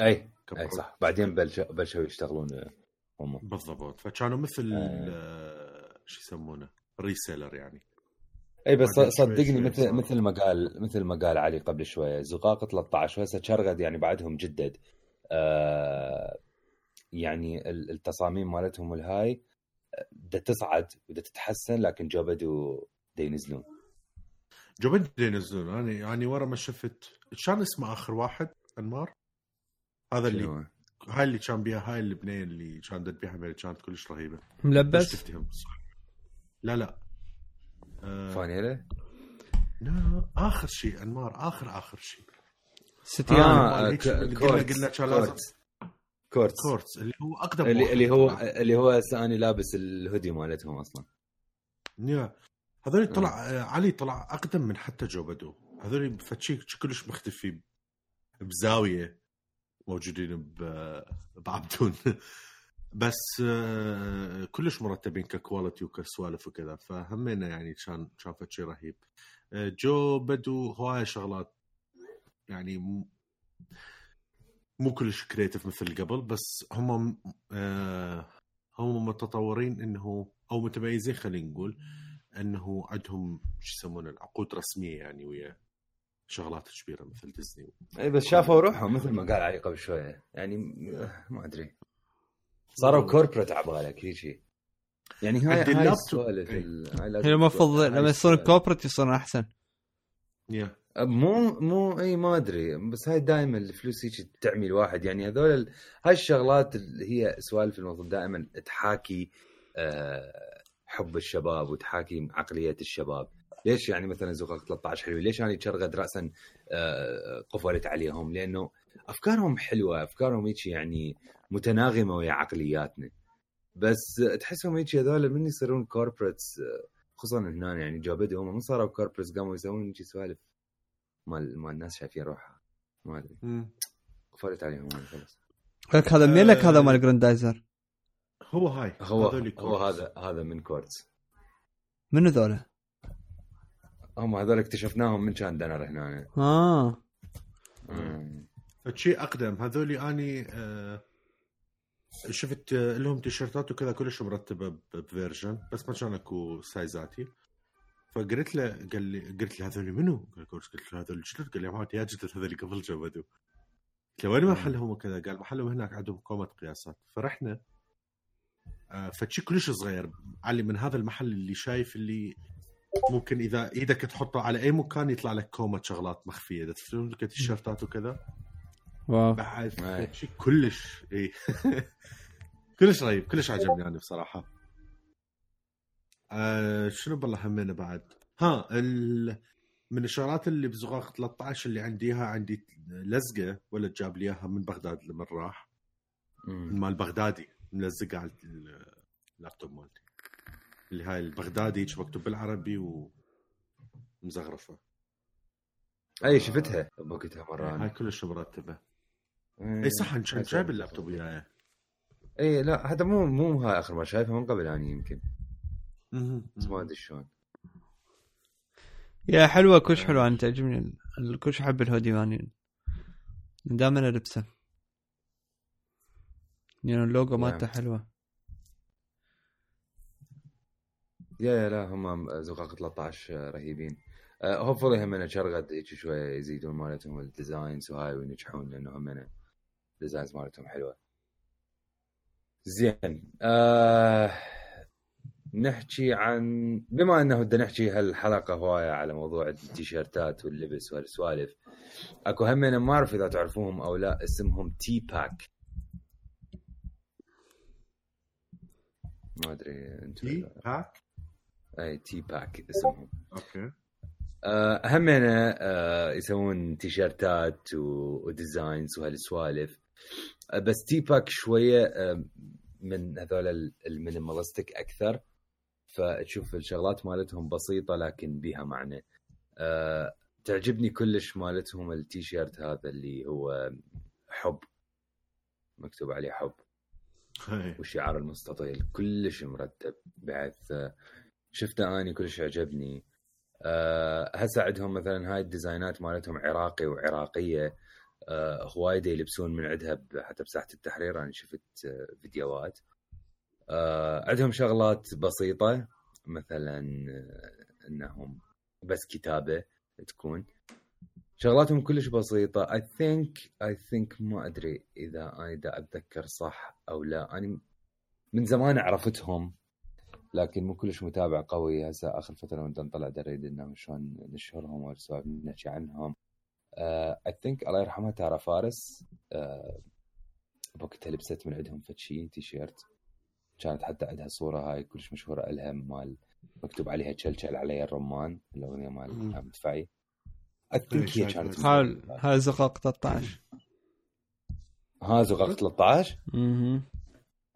أي أي صح. بعدين بلشوا بلشوا يشتغلون هم. بالضبط. فكانوا مثل آه. آه، شو يسمونه؟ reseller يعني. إي بس صدقني مثل صار. مثل ما قال مثل ما قال علي قبل شوية زقاق 13 وهسه شرغد يعني بعدهم جدد. آه يعني ال- التصاميم مالتهم الهاي بدها تصعد بدها تتحسن لكن جو بدو دا ينزلون جو بدو ينزلون أنا يعني ورا ما شفت. كان اسمه آخر واحد؟ أنمار؟ هذا اللي؟ هاي اللي كان بيها هاي البنيه اللي كان دد بيها كانت كلش رهيبة. بس ملبس؟ تفتهم صح لا لا. آه فانيلا؟ لا آخر شيء أنمار. آخر آخر شيء. ستيان آه. قلنا- قلنا كان لازم- كورتس. كورتس. اللي هو أقدم اللي اللي هو طلع. اللي هو هسه أنا لابس الهودي مالتهم أصلا. yeah. هذول طلع آه، علي طلع أقدم من حتى جو بدو. هذول فتشي كلش مختفي بزاوية. موجودين بعبدون. بس آه، كلش مرتبين ك quality وكسوالف وكذا فهمينا يعني كان كان فتشي رهيب. آه، جو بدو هواي شغلات يعني مو كلش creative مثل قبل بس هم آه، هم متطورين إنه أو متميزين خلينا نقول إنه عندهم شو يسمونه العقود رسمية يعني ويا شغلات كبيرة مثل ديزني. اي بس شافوا روحهم مثل ما قال علي قبل شوية يعني ما أدري. صاروا corporate على بالك هيك يعني هاي هاي. السوالف إي. ال- هاي لازم هي المفروض لما يصيرون السوالف. كوبريت يصيرون أحسن. يا مو مو إي ما أدري. بس هاي دائما الفلوس هيك تعمي الواحد. يعني هذول ال- هاي الشغلات اللي هي سوالف المفروض دائما تحاكي آه، حب الشباب وتحاكي عقلية الشباب. ليش يعني مثلا زقاق 13 حلوة ليش يعني شرغد راسا آه، قفلت عليهم؟ لأنه أفكارهم حلوة أفكارهم هيك يعني متناغمة ويا عقلياتنا. بس تحسهم هيك هذول من يصيرون corporates خصوصا هنا يعني جو بدو هم من صاروا corporates قاموا يسوون هيك سوالف مال مال الناس شايفين روحها. ما أدري. قفلت عليهم خلص لك هذا مين؟ لك هذا آه. مال جراندايزر هو هاي. هو هو. هذا هذا من كورتس منو ذولا؟ هم هذول اكتشفناهم من كان دنر هنا. آه. شيء أقدم. هذول أني آه، شفت آه، لهم تيشيرتات وكذا كلش مرتبة بفيرجن بس ما كان أكو سايزاتي. فقلت له قال لي قلت له هذول منو؟ قال كورتس قلت له هذول جدد قال لي ما يا جدد هذول قبل جو بدو قلت له وين محلهم وكذا؟ قال محلهم هناك عندهم كومة قياسات. فرحنا آه، فشي كلش صغير. علي من هذا المحل اللي شايف اللي ممكن إذا إيدك تحطه على أي مكان يطلع لك كومة شغلات مخفية. إذا تفتون لك التيشيرتات وكذا. wow. بعد. شيء كلش إي. كلش رهيب كلش عجبني أنا بصراحة. آه شنو بالله همنا بعد؟ ها ال... من الشغلات اللي بزقاق 13 اللي عندي إياها عندي لزقة ولد جاب لي إياها من بغداد لما راح. مال بغدادي ملزقة على اللابتوب مالتي. اللي هاي البغدادي هيك مكتوب بالعربي ومزخرفة أي شفتها. بوقتها مرة هاي أنا. كلش مرتبة. اي صح كان هاي جايب اللابتوب وياي. اي لا هذا مو مو هاي آخر مرة شايفها من قبل يعني يمكن. بس ما أدري شلون. yeah حلوة كلش حلوة. أنا تعجبني ال- كلش أحب الهودي يعني دائما ألبسه. يعني اللوجو مالته. حلوة. yeah yeah لا هم زقاق 13 رهيبين. hopefully هم شرغد هيك شوية يزيدون مالتهم ال designs وهاي وينجحون لأنه هم ال designs مالتهم حلوة. زين آه نحكي عن بما إنه بدنا نحكي هالحلقة هواية على موضوع التيشيرتات واللبس وهالسوالف أكو هم أنا ما أعرف إذا تعرفوهم أو لا اسمهم تي باك ما أدري أنتم تي باك تي باك اسمهم okay. آه، همنا آه، يسوون تيشيرتات و designs وهالسوالف. آه، بس تي باك شوية من هذول ال- minimalistic أكثر. فتشوف الشغلات مالتهم بسيطة لكن بيها معنى. تعجبني كلش مالتهم التيشيرت هذا اللي هو حب. مكتوب عليه حب. هاي. والشعار المستطيل كلش مرتب. آه، شفته اني كلش عجبني. أه هسه عندهم مثلا هاي الديزاينات مالتهم عراقي وعراقية. أه هوايد يلبسون من عندها حتى بساحة التحرير. أنا شفت أه فيديوهات. أه عندهم شغلات بسيطة. مثلا آه، إنهم بس كتابة تكون. شغلاتهم كلش بسيطة. I think I think ما أدري إذا أنا دا أتذكر صح أو لا. أنا من زمان عرفتهم لكن مو كلش متابع قوي. هسه آخر فترة من نطلع دريد إنهم شلون نشهرهم والسوالف نحكي عنهم. I think الله يرحمها تارا فارس آه، بوقتها لبست من عندهم فد شي تيشيرت. كانت حتى عندها صورة هاي كلش مشهورة الها مال مكتوب عليها تشلشل علي الرمان الأغنية مال تدفعي اي ثينك هي كانت هاي زقاق 13 ها زقاق 13 أها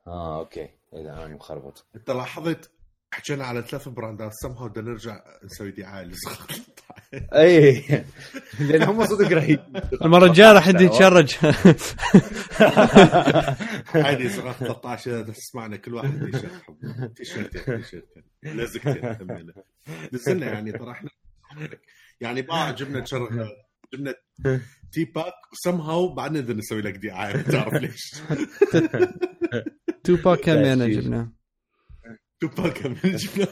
آه أوكي. اذا أنا مخربط أنت لاحظت؟ حكينا على ثلاث براندات سمها بدنا نرجع نسوي دعايه لزغ- إي. لأن هم صدق رهيب. المرة الجاية راح يدي يتشرج. عادي زغ 13 بس اسمعنا كل واحد تيشيرت حب تيشيرتين تيشيرتين لزقتين همينة. نزلنا يعني ترى إحنا يعني باع جبنا شر جبنا تي باك وسمهاو بعدنا بدنا نسوي لك دعايه ما تعرف ليش. تو باك كم أنا تأكيد. جبناه تو باك هم جبنا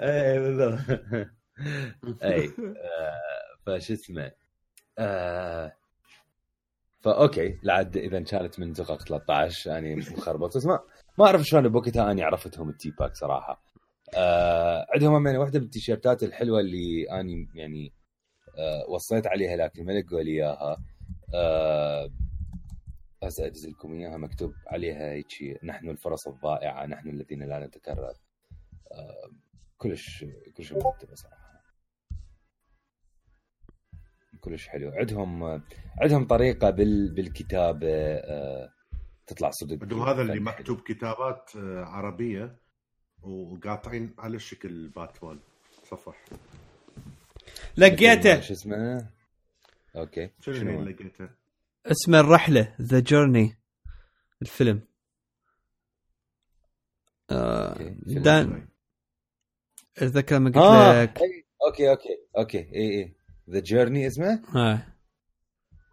اي بالضبط اي فش اسمه ف okay لعد اذا كانت من زقاق 13 يعني مخربط بس ما ما اعرف شلون بوقتها اني عرفتهم ال Teebag صراحة آه عندهم يعني واحدة من التيشيرتات الحلوة اللي اني يعني آه وصيت عليها لكن ما لقوا لي إياها. آه هسه ادز لكم اياها مكتوب عليها هيك نحن الفرص الضائعة نحن الذين لا نتكرر. آه كلش كلش مرتبه صراحة كلش حلو. عندهم عندهم طريقة بال بالكتابة آه تطلع صدق عندهم هذا اللي مكتوب كتابات آه، عربية وقاطعين على شكل باتمان صفح. لقيته. شو اسمه؟ okay. شنو شنو اللي لقيته؟ اسمه الرحلة The Journey الفيلم. آه دان أتذكر ما قلت آه لك. أوكي أوكي أوكي إي إي. ذا جيرني اسمه؟ آه.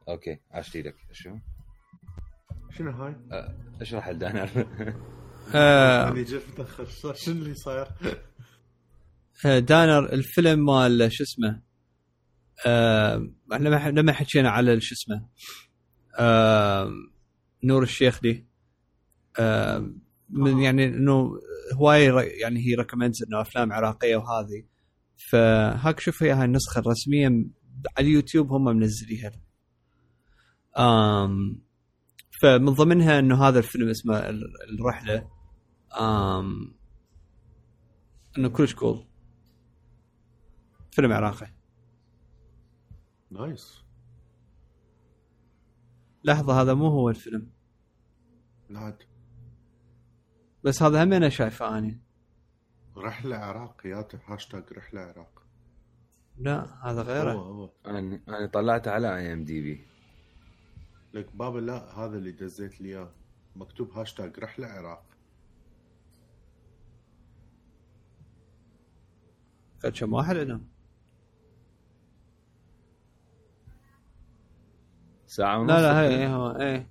أوكي عاش لك شو؟ شنو هاي؟ اشرح لدان آه. أنا جيت متاخر شنو اللي صاير؟ آه، دانر الفيلم مال شو اسمه؟ آه لما لما حكينا على شو اسمه؟ آه نور الشيخ دي. آه من يعني إنه هواي يعني هي recommends إنه أفلام عراقية وهذه. فهاك شوف هي هاي النسخة الرسمية على اليوتيوب هم منزليها. آم فمن ضمنها إنه هذا الفيلم اسمه ال- الرحلة. آم إنه كلش cool فيلم عراقي. nice لحظة هذا مو هو الفيلم. لا بس هذا هم أنا شايفه اني رحلة عراق يا هاشتاج رحلة عراق. لا هذا هو غيره. هو أنا أنا طلعت على IMDb لك بابا لا هذا اللي دزيت لي إياه. مكتوب هاشتاج رحلة عراق. قد كم واحد عندهم. ساعة ونص؟ لا لا هي هو إيه.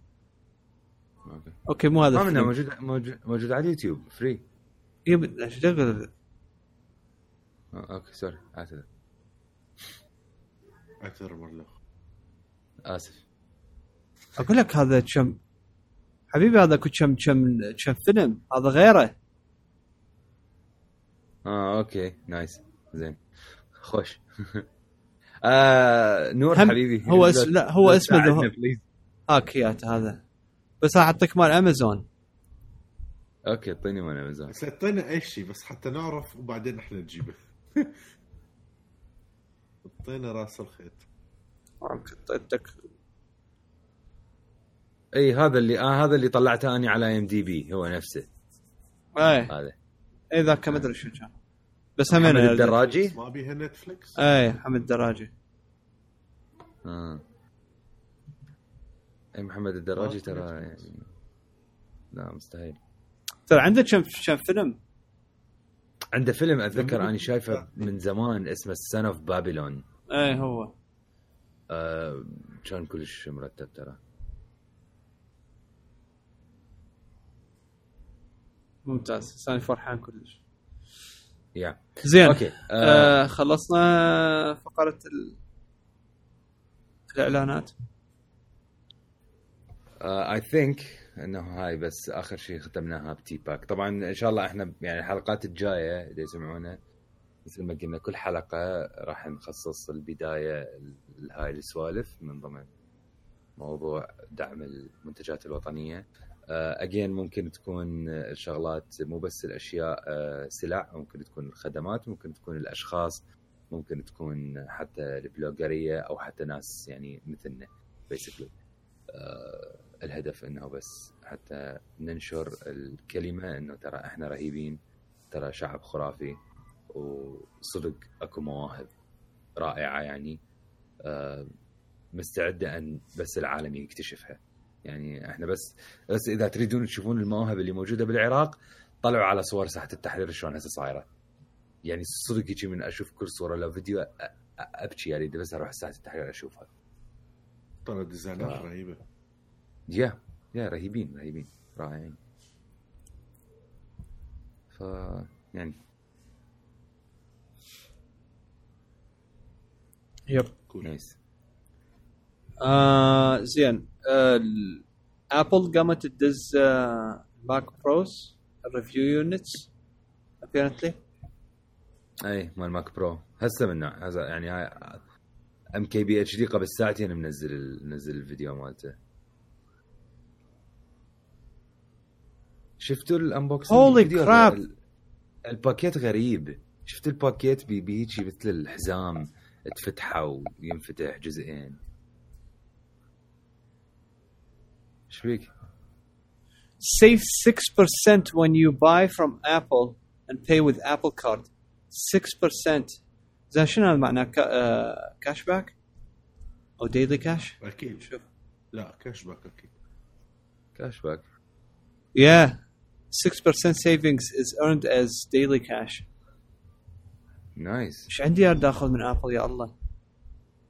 okay. okay مو هذا ما موجود موجود موجود على اليوتيوب free yep آه، okay sorry اعتذر اعتذر مره آسف. أقول لك هذا كم حبيبي هذا كم كم كم فيلم؟ هذا غيره. آه okay nice زين. خوش. آه نور هم- حبيبي هو اسم- لا، هو اسمه The-. هاكيات هذا. بس راح أعطيك مال أمازون. okay اعطيني من أمازون. بس اعطينا أي شيء بس حتى نعرف وبعدين إحنا نجيبه. اعطينا راس الخيط. اعطيتك إي هذا اللي آه هذا اللي طلعته أني على IMDb هو نفسه. إي. هذا. إي ذاك ما أدري شو كان. بس هم محمد الدراجي؟ ما بيها نتفلكس اي محمد دراجي آه. اي محمد الدراجي آه، ترى. يعني لا مستحيل. ترى عنده كم كم فيلم؟ عنده فيلم أتذكر محمد اني شايفه من زمان اسمه ال Son of Babylon اي هو. آه كان كلش مرتب ترى. ممتاز. ثاني فرحان كلش. يا زين. okay آه آه خلصنا فقرة ال... الإعلانات. I think إنه هاي بس آخر شيء ختمناها ب Teebag. طبعا إن شاء الله إحنا يعني الحلقات الجاية اللي يسمعونا مثل ما قلنا كل حلقة راح نخصص البداية لهاي السوالف من ضمن موضوع دعم المنتجات الوطنية. اجين ممكن تكون الشغلات مو بس الأشياء آه، سلع ممكن تكون الخدمات ممكن تكون الأشخاص ممكن تكون حتى البلوجريه أو حتى ناس يعني مثلنا بيسكلي الهدف إنه بس حتى ننشر الكلمة إنه ترى إحنا رهيبين ترى شعب خرافي وصدق أكو مواهب رائعة يعني. آه، مستعدة أن بس العالم يكتشفها. يعني إحنا بس بس اذا تريدون تشوفون المواهب اللي موجودة بالعراق طلعوا على صور ساحة التحرير شلون هسه صايرة. يعني صدق هيجي من أشوف كل صورة لو فيديو أبكي يعني بس أروح ساحة التحرير أشوفها. ترى ديزاينات آه. رهيبة. يا يا رهيبين رهيبين رائعين. ف يعني yep. cool nice. آه زين. Apple قامت تدز آه Mac Pros ال review units apparently أي مال Mac Pro هسه من هذا يعني هاي ام كي بي اتش دي قبل ساعتين منزل منزل الفيديو مالته. شفتوا ال unboxing crap. ال- الباكيت غريب. شفت الباكيت بي بيجي مثل الحزام تفتحه وينفتح جزئين. إيش فيك؟ save 6% when you buy from Apple and pay with Apple Card. 6% زين شنو هذا معناه كا... آه... cash back أو daily cash أكيد شوف لا cash back أكيد cash back yeah. 6% savings is earned as daily cash. nice إيش عندي يا اخذ من Apple يا الله.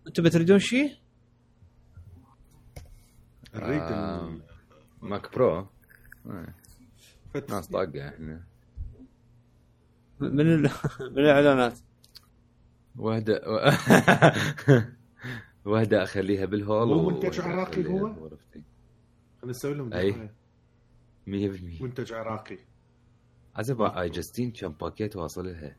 أنتم بتريدون شيء؟ آه. Mac Pro. فت- ناس طاقة إحنا من ال... من الإعلانات وحده وحده أخليها بالهول مو و- منتج عراقي هو؟ بغرفتي. خلينا نسوي لهم. دعاية. 100% منتج عراقي عزب اي جاستين كم باكيت واصل لها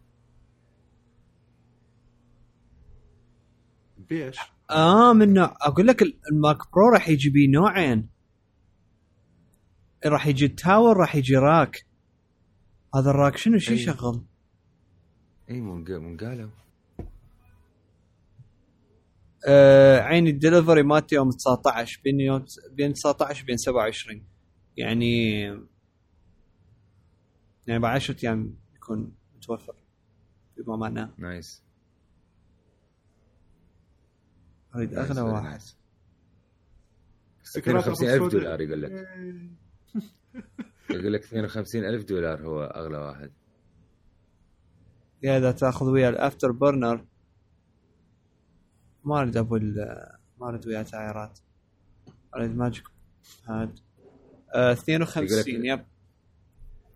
بيش آه من نوع أقول لك ال- الماك برو راح يجي بيه نوعين. راح يجي التاور راح يجي راك. هذا الراك شنو؟ شي. يشغل؟ اي مو مق- مو قالوا آه عيني الدليفري مالته يوم 19 بين يوم بين 19 بين 27 يعني يعني بعد 10 أيام يكون متوفر بما معناه nice. اريد اغلى واحد. nice. 52000 أبو دولار. يقول لك. يقول لك 52000 دولار هو أغلى واحد. يا إذا تأخذ ويا ال Afterburner ما أريد أبو ما أريد ويا تايرات أريد magic هاد. آه 52 يقول يب.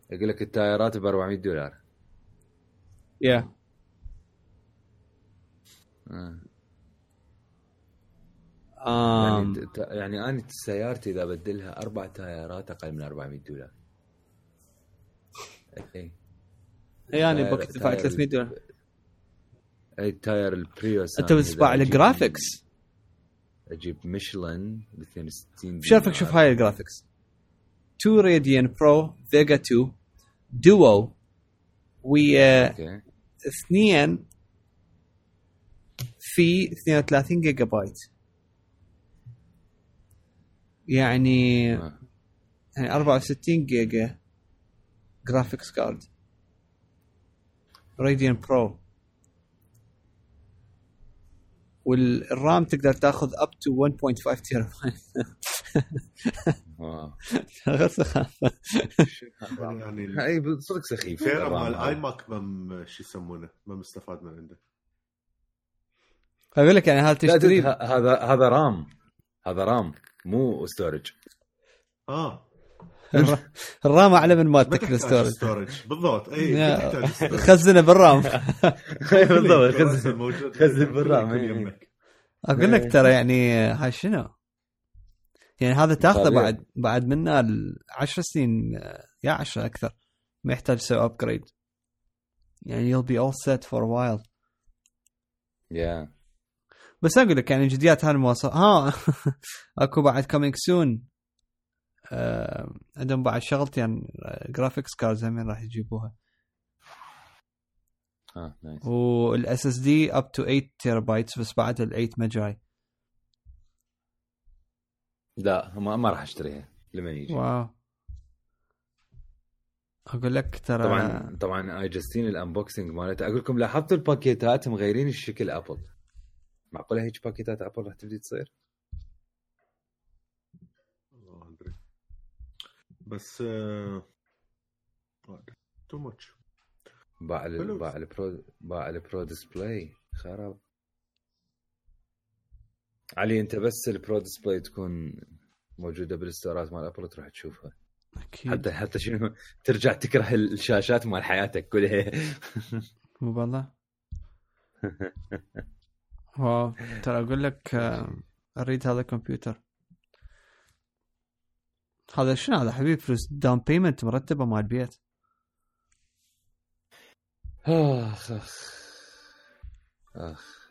يقول لك التايرات ب 400 دولار. يا. آه. آم. يعني يعني أنا سيارتي إذا بدلها أربع تايرات أقل من 400 دولار. اي يعني تاير- بوكيت دفع تاير 300 دولار. اي تاير البريوس أنت إذا باع الجرافيكس أجيب ميشلان ب 62 شوفك شوف هاي الجرافيكس. 2 راديان برو فيجا 2 دوو ويا اثنين في 32 جيجا بايت يعني آه. يعني 64 جيجا جرافيكس كارد راديان برو والرام تقدر تاخذ اب تو 1.5 تيرا واو. غير سخافة. يعني اي صدق سخيف. فيرا الرام؟ مال هذا. اي ماك ما شو يسمونه؟ ما مستفاد من عنده. أقول لك يعني هذا تشتري هذا هذا رام. هذا RAM. مو storage آه. الر- ال RAM أعلى من ما مالتك ال storage storage بالضبط. أي. خزنه بال RAM. بالضبط كله خزن موجود خزن بال RAM، كله إي. يمك. أقول لك ترى يعني هاي شنو؟ يعني هذا تاخذه. بعد بعد منا ال 10 سنين يا 10 أكثر. ما يحتاج تسوي upgrade يعني you'll be all set for a while. يا بس أقول لك يعني جديات هالمواصفات ها أكو بعد coming soon آه عندهم بعد شغلتين graphics cards همين راح يجيبوها. آه nice وال SSD up to 8 terabytes بس بعد ال 8 ما جاي. لا ما, ما راح أشتريها لما يجي. wow. أقول لك ترى طبعا طبعا اي جاستين ال unboxing مالته. أقول لكم لاحظتوا الباكيتات مغيرين الشكل Apple معقولة هيك باكيتات Apple راح تبدي تصير؟ ما أدري. بس آه، too much باع ال-. باع ال Pro باع ال Pro Display خراب. علي أنت بس ال Pro Display تكون موجودة بالستورات مال Apple تروح تشوفها. أكيد. حتى حتى شنو؟ ترجع تكره الشاشات مال حياتك كلها. مو بالله wow ترى أقول لك آه، أريد هذا الكمبيوتر. هذا شنو هذا حبيبي؟ فلوس down payment مرتبه مال البيت آخ آخ آخ.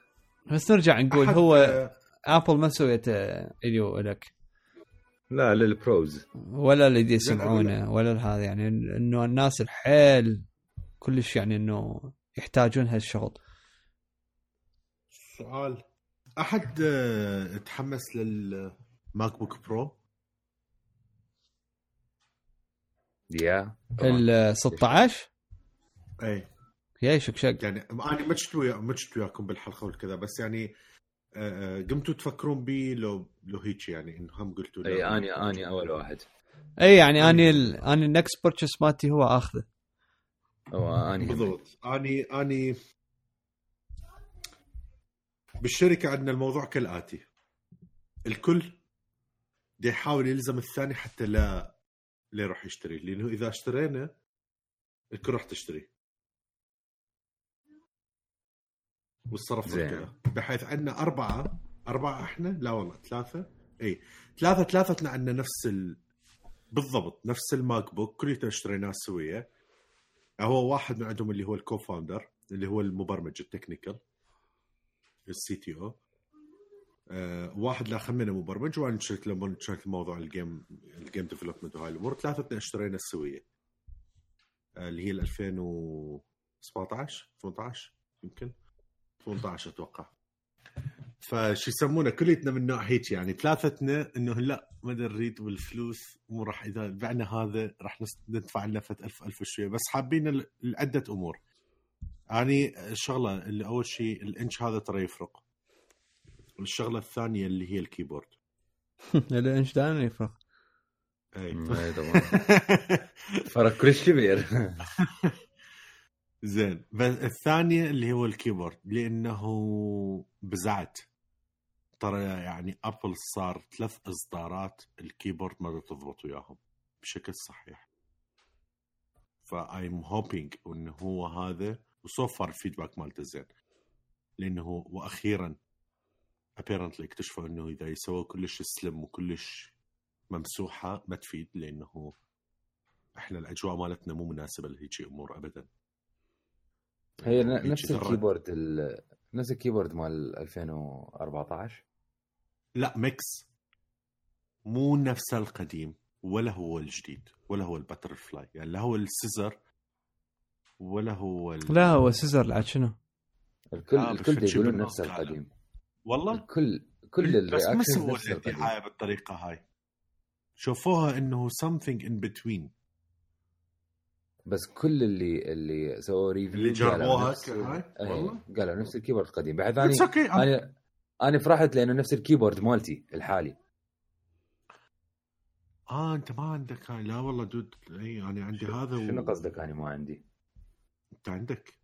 بس نرجع نقول هو آه، Apple ما سويت اليو لك. لا للبروز ولا اللي يسمعونه ولا هذا يعني إنه الناس الحيل كلش يعني إنه يحتاجون هالشغل. سؤال. أحد تحمس للماك بوك برو يا. ال 16 اي يا شكشق يعني أنا ما شفت ويا ما شفت وياكم بالحلقة والكذا بس يعني آه، آه، قمتوا تفكرون بي لو لو هيك يعني إنه هم قلتوا لا. إي أني أني أول واحد. إي يعني أني ال... أني ال next purchase مالتي هو آخذه. أو أني. بالضبط. أني أني بالشركة عندنا الموضوع كالآتي. الكل دي يحاول يلزم الثاني حتى لا لا يروح يشتري لأنه إذا اشترينا الكل راح تشتري. والصرف. كذا. بحيث عندنا أربعة أربعة إحنا؟ لا والله ثلاثة؟ إي. ثلاثة ثلاثتنا عندنا نفس ال... بالضبط نفس ال MacBook كلنا اشتريناه سوية. هو واحد من عندهم اللي هو ال co-founder اللي هو المبرمج ال technical. ال CTO. آه، واحد لاخ منا مبرمج وأنا شلت له شلت موضوع ال game ال game development وهاي الأمور. ثلاثتنا اشترينا السوية. آه، اللي هي ال 2017 18 يمكن. 18 أتوقع. فشو يسمونه كليتنا من نوع هيك يعني. ثلاثتنا إنه لا ما نريد والفلوس مو راح إذا بعنا هذا راح ندفع لنا فت ألف ألف شوية. بس حابين لعده أمور. أني الشغلة اللي أول شيء الإنش هذا ترى يفرق. الشغلة الثانية اللي هي الكيبورد. الانش دائما يفرق. اي فرق كلش كبير. زين. بس الثانية اللي هو ال keyboard لأنه بزعت. ترى يعني Apple صار ثلاث إصدارات ال keyboard ما تضبط وياهم بشكل صحيح. ف I'm hoping إنه هو هذا و so far ال feedback مالته زين. لأنه وأخيرا apparently اكتشفوا إنه إذا يسووا كلش slim وكلش ممسوحة ما تفيد لأنه إحنا الأجواء مالتنا مو مناسبة لهيجي أمور ابدا. هي نفس. الكيبورد ال... نفس ال keyboard مال 2014 لا ميكس. مو نفس القديم ولا هو الجديد ولا هو ال butterfly يعني لا هو ال scissor ولا هو ال... لا هو scissor عاد شنو؟ الكل آه، الكل يقولون نفس. القديم. والله؟ الكل كل بس ما سووا الدعايه بالطريقة هاي. شوفوها إنه something in between. بس كل اللي اللي سووا review اللي جربوها نفس- هاي؟ إيه، والله؟ قالوا نفس ال keyboard القديم. بعد ثاني it's okay أنا أنا فرحت لأنه نفس ال keyboard مالتي الحالي. آه أنت ما عندك هاي. لا والله dude. اي أنا عندي هذا و... شنو قصدك؟ أنا ما عندي؟ انت عندك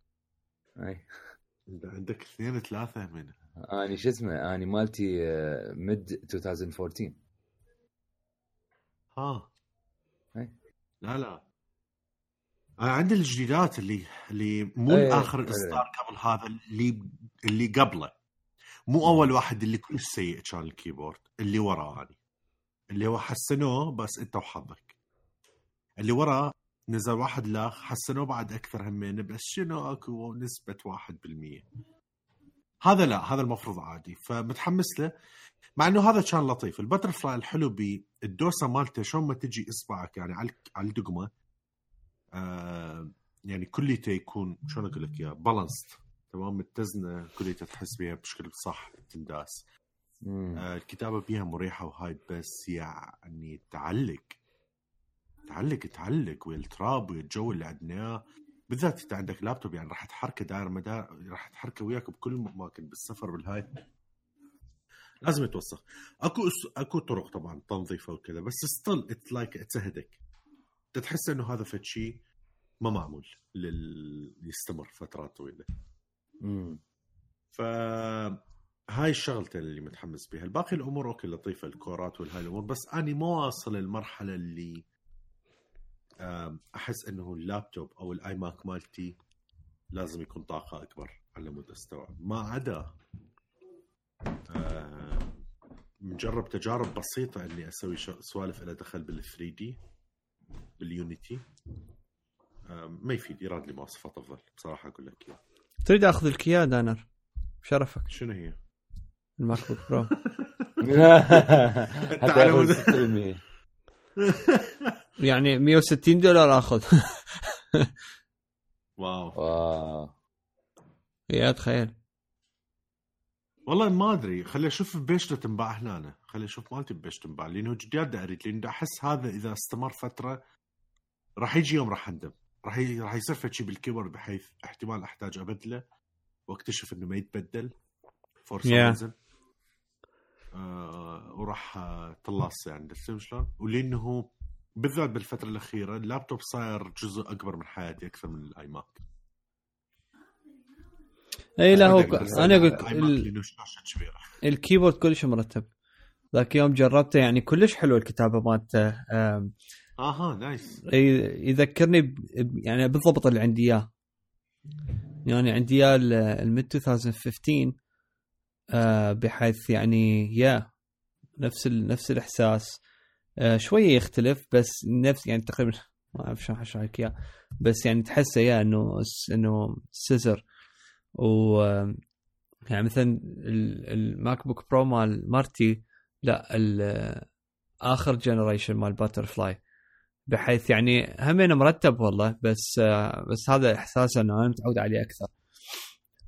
أي. انت عندك اثنين ثلاثة من اني شو اسمه اني مالتي آه، mid 2014 ها. أي. لا لا. أنا عندي الجديدات اللي اللي مو أي، اخر أي. الاصدار قبل هذا اللي اللي قبله. مو أول واحد اللي كلش سيء كان ال keyboard اللي وراه يعني اللي هو حسنوه بس أنت وحظك. اللي وراه نزل واحد لاخ حسنوه بعد أكثر همين بس شنو أكو نسبة 1% هذا لا هذا المفروض عادي. فمتحمس له مع إنه هذا كان لطيف. البتر فلاي الحلو بالدوسة مالته شلون ما تجي إصبعك يعني على على الدقمة آه يعني كليته يكون شلون أقول لك إياه بالانسد تمام؟ متزنة كليته تحس بيها بشكل صح تنداس. آه الكتابة بيها مريحة وهاي بس يعني تعلق. تعلق تعلق ويا التراب ويا الجو اللي عندنا. إياه. بالذات انت عندك لابتوب يعني راح تحركه داير مدار راح تحركه وياك بكل اماكن بالسفر بالهاي لازم يتوسخ. أكو أكو طرق طبعا تنظيفه وكذا بس still it's like it's هيجي تحس إنه هذا فد شيء ما معمول لل... يستمر فترات طويلة. مم. ف هاي الشغلتين اللي متحمس بها الباقي الأمور okay لطيفة ال cores ات والهاي الأمور بس اني ما واصل المرحله اللي أحس إنه اللابتوب أو ال iMac مالتي لازم يكون طاقة أكبر على مود استوعب ما عدا مجرب تجارب بسيطة إني أسوي ش- سوالف لها دخل بال 3D بال Unity ما يفيد يراد لي مواصفات أفضل. بصراحة أقول لك إياها. تريد أخذ لك اياه دانر؟ بشرفك. شنو هي؟ ال MacBook Pro. حتى على ياخذ مود- 6% يعني 160 دولار آخذ واو واو يا تخيل والله ما أدري خلي أشوف بيش تنباع هنا أنا. خلي أشوف مالتي بيش تنباع لأنه جديات دا اريد لأن دا أحس هذا إذا استمر فترة راح يجي يوم راح أندم راح ي... راح يصير شيء بالكيبورد بحيث احتمال أحتاج أبدله وأكتشف إنه ما يتبدل فور Yeah. آه وراح آه، طلاس يعني شلون؟ ولأنه بالذات بالفترة الأخيرة اللابتوب صاير جزء أكبر من حياتي أكثر من ال iMac إي لا هو أنا أقول ال I ال- ال keyboard كلش مرتب. ذاك يوم جربته يعني كلش حلو الكتابة مالته آها nice. ي- يذكرني ب- يعني بالضبط اللي عندي إياه. يعني عندي إياه ال- ال mid 2015 آه، بحيث يعني يا نفس ال... نفس الإحساس. آه، شوية يختلف بس نفس يعني تقريبا ما أعرف شلون أشرح لك بس يعني تحسه يا إنه إنه scissor. و آه، يعني مثلا ال- ال MacBook Pro مال مارتي لا ال- آخر generation مال butterfly بحيث يعني همين مرتب والله بس آه، بس هذا إحساس إنه أنا متعود عليه أكثر.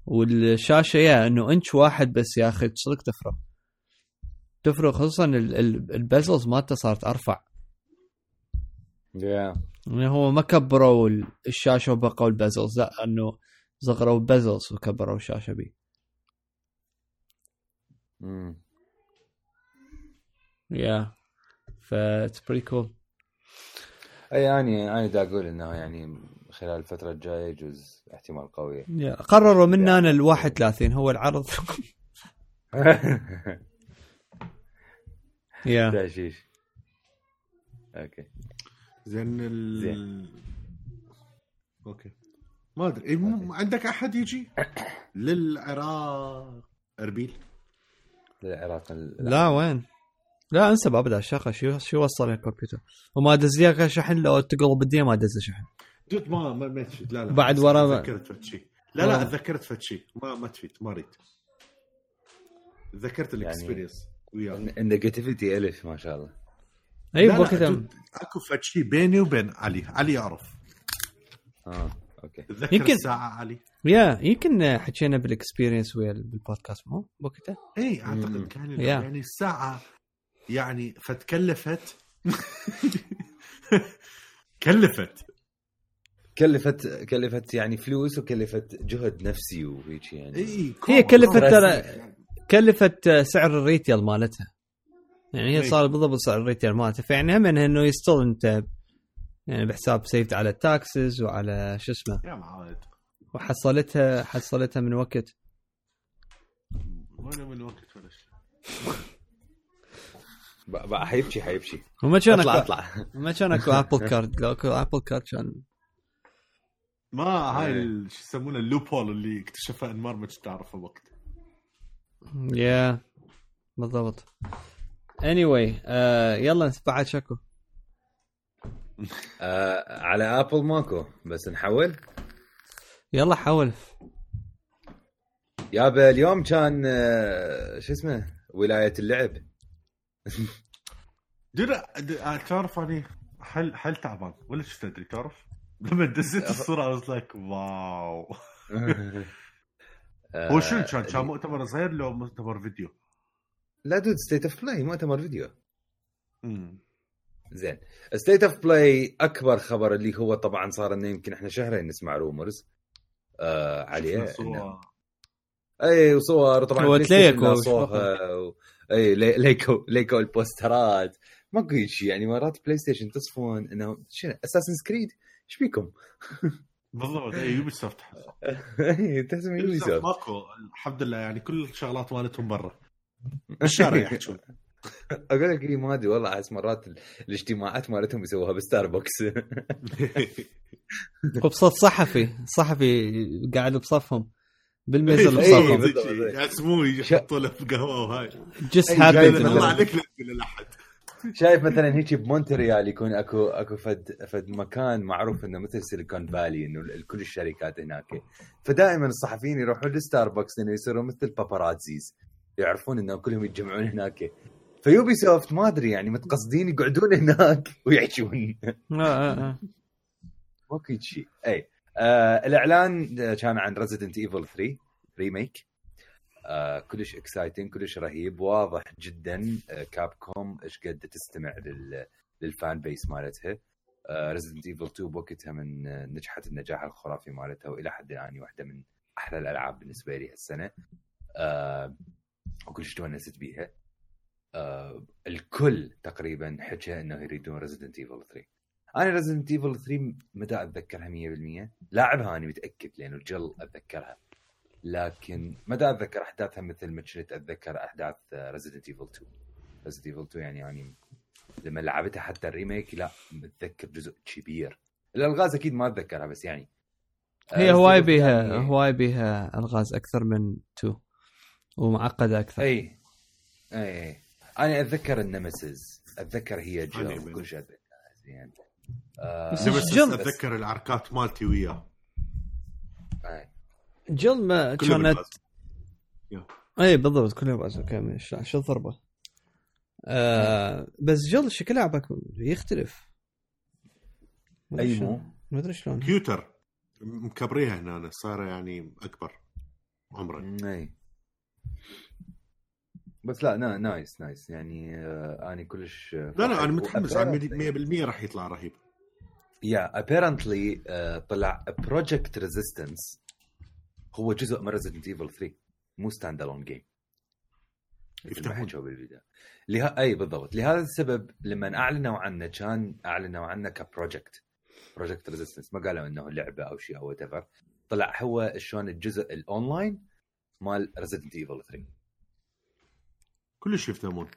والشاشة يا إنه إنش واحد بس يا أخي صدق تفرق. تفرق خصوصا ال- ال- ال bezels مالته صارت أرفع. يا يعني هو ما كبروا ال- الشاشة وبقوا ال bezels لا إنه صغروا ال bezels وكبروا الشاشة بيه. مم. يا ف it's pretty cool أي اني أنا دا أقول إنه يعني خلال الفترة الجاية يجوز احتمال قوي. قرروا منا أنا ال 31 هو العرض. يا تعشيش أوكي. زين ال... زين. أوكي. ما أدري. إيه، مو- عندك أحد يجي؟ للعراق. أربيل. العراق ال- لا وين؟ لا انسى ابدا الشقه شو شو وصل الكمبيوتر وما دز لي شحن. لو تقلب الدنيا ما دز شحن. dude ما ما ما تشد لا لا. بعد ورا- تذكرت فد شيء لا لا. تذكرت فد شيء ما ما تفيد. ما أريد. تذكرت يعني- ال experience. ال negativity ألف ما شاء الله. اي لا، بوقتها أكو فد شيء بيني وبين علي. علي يعرف آه okay. تذكر يمكن- الساعة علي؟ yeah يمكن حكينا بال experience ويا بالبودكاست مو؟ بوقتها؟ اي مم. اعتقد كان yeah. يعني الساعة يعني فتكلفت. كلفت. كلفت كلفت يعني فلوس وكلفت جهد نفسي وهيك يعني. اي هي كلفت. ترى كلفت سعر ال retail مالتها. يعني هي إي. صار بالضبط سعر ال retail مالتها. فيعني هم إنه still أنت يعني بحساب saved على ال taxes وعلى شو اسمه. yeah وحصلتها حصلتها من وقت. ولا من وقت ولا شيء. بقى حيبكي حيبكي وما كان اطلع اطلع. ما كان اكو Apple Card لو اكو Apple Card كان ما هاي إيه. شو يسمونه ال loophole اللي اكتشفها انمار ما كنت تعرفه وقت. yeah بالضبط. Anyway آه يلا بعد شكو آه على Apple ماكو بس نحول. يلا حاول يابا اليوم كان آه شو اسمه؟ ولاية اللعب. درا د- تعرف أني حل حل تعبان؟ ولا شو تدري تعرف؟ لما دزيت الصورة I was like wow هو شنو كان؟ كان مؤتمر صغير لو مؤتمر فيديو؟ لا dude State of Play مؤتمر فيديو. امم زين. State of Play أكبر خبر اللي هو طبعا صار إنه يمكن إحنا شهرين نسمع rumors آه عليه إنه أي وصور طبعا هو ناصوها و... أي لي- leak و leak و البوسترات. ماكو شيء يعني مرات PlayStation تصفون إنه شنو Assassin's Creed إيش فيكم؟ بالضبط اي Ubisoft تحس من Ubisoft ماكو الحمد لله يعني كل الشغلات مالتهم برا. بالشارع يحجون أقول لك إيه ما أدري والله احس مرات ال- الاجتماعات مالتهم يسووها بستاربكس. وبصوت صحفي صحفي قاعد بصفهم. بالميز اللي إيه، بصفهم. يعزموه يحطوا له قهوة وهاي. just a happy guy الله مثلاً. شايف مثلا هيك بمونتريال يكون أكو أكو فد فد مكان معروف إنه مثل Silicon Valley إنه كل الشركات هناك. فدائما الصحفيين يروحون لستاربكس إنه يصيروا مثل paparazzis يعرفون إنه كلهم يتجمعون هناك. ف Ubisoft ما أدري يعني متقصدين يقعدون هناك ويحشون آه، آه، آه. ماكو شيء. اي آه الإعلان آه، كان عن Resident Evil 3 remake آه كلش exciting كلش رهيب. واضح جدا آه Capcom إيش قد تستمع لل لل fan base مالتها. Resident Evil 2 بوقتها من آه، نجحت النجاح الخرافي مالتها وإلى حد الآن واحدة من أحلى الألعاب بالنسبة لي هالسنة. آه وكلش تونست بيها. آه الكل تقريبا حكى إنه يريدون Resident Evil 3 أنا Resident Evil 3 ما دا أتذكرها 100% لاعبها أنا متأكد لأنه Jill أتذكرها. لكن ما دا أتذكر أحداثها مثل ما كنت أتذكر أحداث Resident Evil 2 Resident Evil 2 يعني يعني لما لعبتها حتى ال remake لا متذكر جزء كبير. الألغاز أكيد ما أتذكرها بس يعني هي آه، هواي Resident Evil بيها يعني- هواي بيها ألغاز أكثر من two ومعقدة أكثر. اي اي اي أنا أتذكر ال Nemesis. أتذكر هي من- كل شيء اتذكرها زين آه، بس بس. أتذكر العركات مالتي وياه. أي. Jill ما كله كانت. اي بالضبط بس okay شو شو الضربه آه بس Jill شكل لعبك يختلف. ما أدري اي. مو ما أدري شلون. cuter. مكبريها هنا صايره يعني أكبر عمرا إي. بس لا نا nice nice. يعني آه اني كلش لا لا أنا متحمس. يعني على 100% راح يطلع رهيب. yeah apparently طلع Project Resistance هو جزء من Resident Evil 3 مو stand alone game يفتحون. بالفيديو لها... أي بالضبط. لهذا السبب لما أعلنوا عنه كان أعلنوا عنه ك project Project Resistance ما قالوا إنه لعبة أو شيء أو what طلع هو شلون الجزء الاونلاين مال Resident Evil 3 كلش يفتهمون.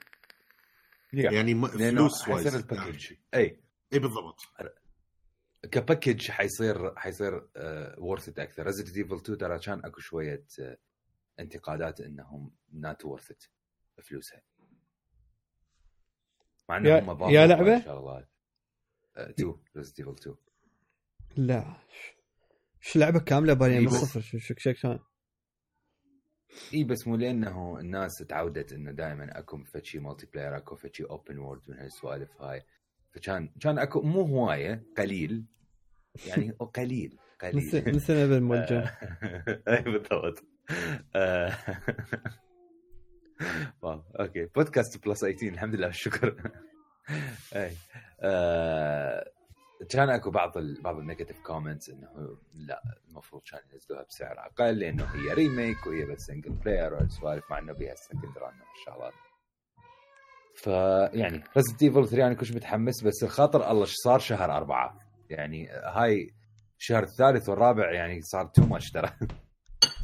يعني يعني فلوس wise. ال package أي. إي بالضبط. ك package حيصير حيصير worth it أكثر. Resident Evil 2 ترى كان أكو شوية آه، انتقادات إنهم not worth it فلوسها. مع يا- انهم ضافوا يا لعبة؟ إن شاء الله. 2 Resident Evil 2 لا. شو لعبة كاملة بانيه من الصفر شو شو كان إي بس مو لأنه الناس تعودت إنه دائما أكو فتشي multiplayer أكو فتشي open world من هالسوالف هاي. فكان كان اكو مو هواية قليل. يعني قليل قليل. مثل ابن موجة. أي بالضبط. آه، wow okay. بودكاست plus 18 الحمد لله والشكر أي. آه، كان اكو بعض ال بعض ال negative comments إنه لا المفروض كان ينزلوها بسعر أقل لأنه هي remake وهي بس single player والسوالف مع إنه بيها second run والشغلات فيعني Resident Evil 3 أنا كنت متحمس بس الخاطر الله إيش صار شهر أربعة؟ يعني هاي الشهر الثالث والرابع يعني صار too much ترى.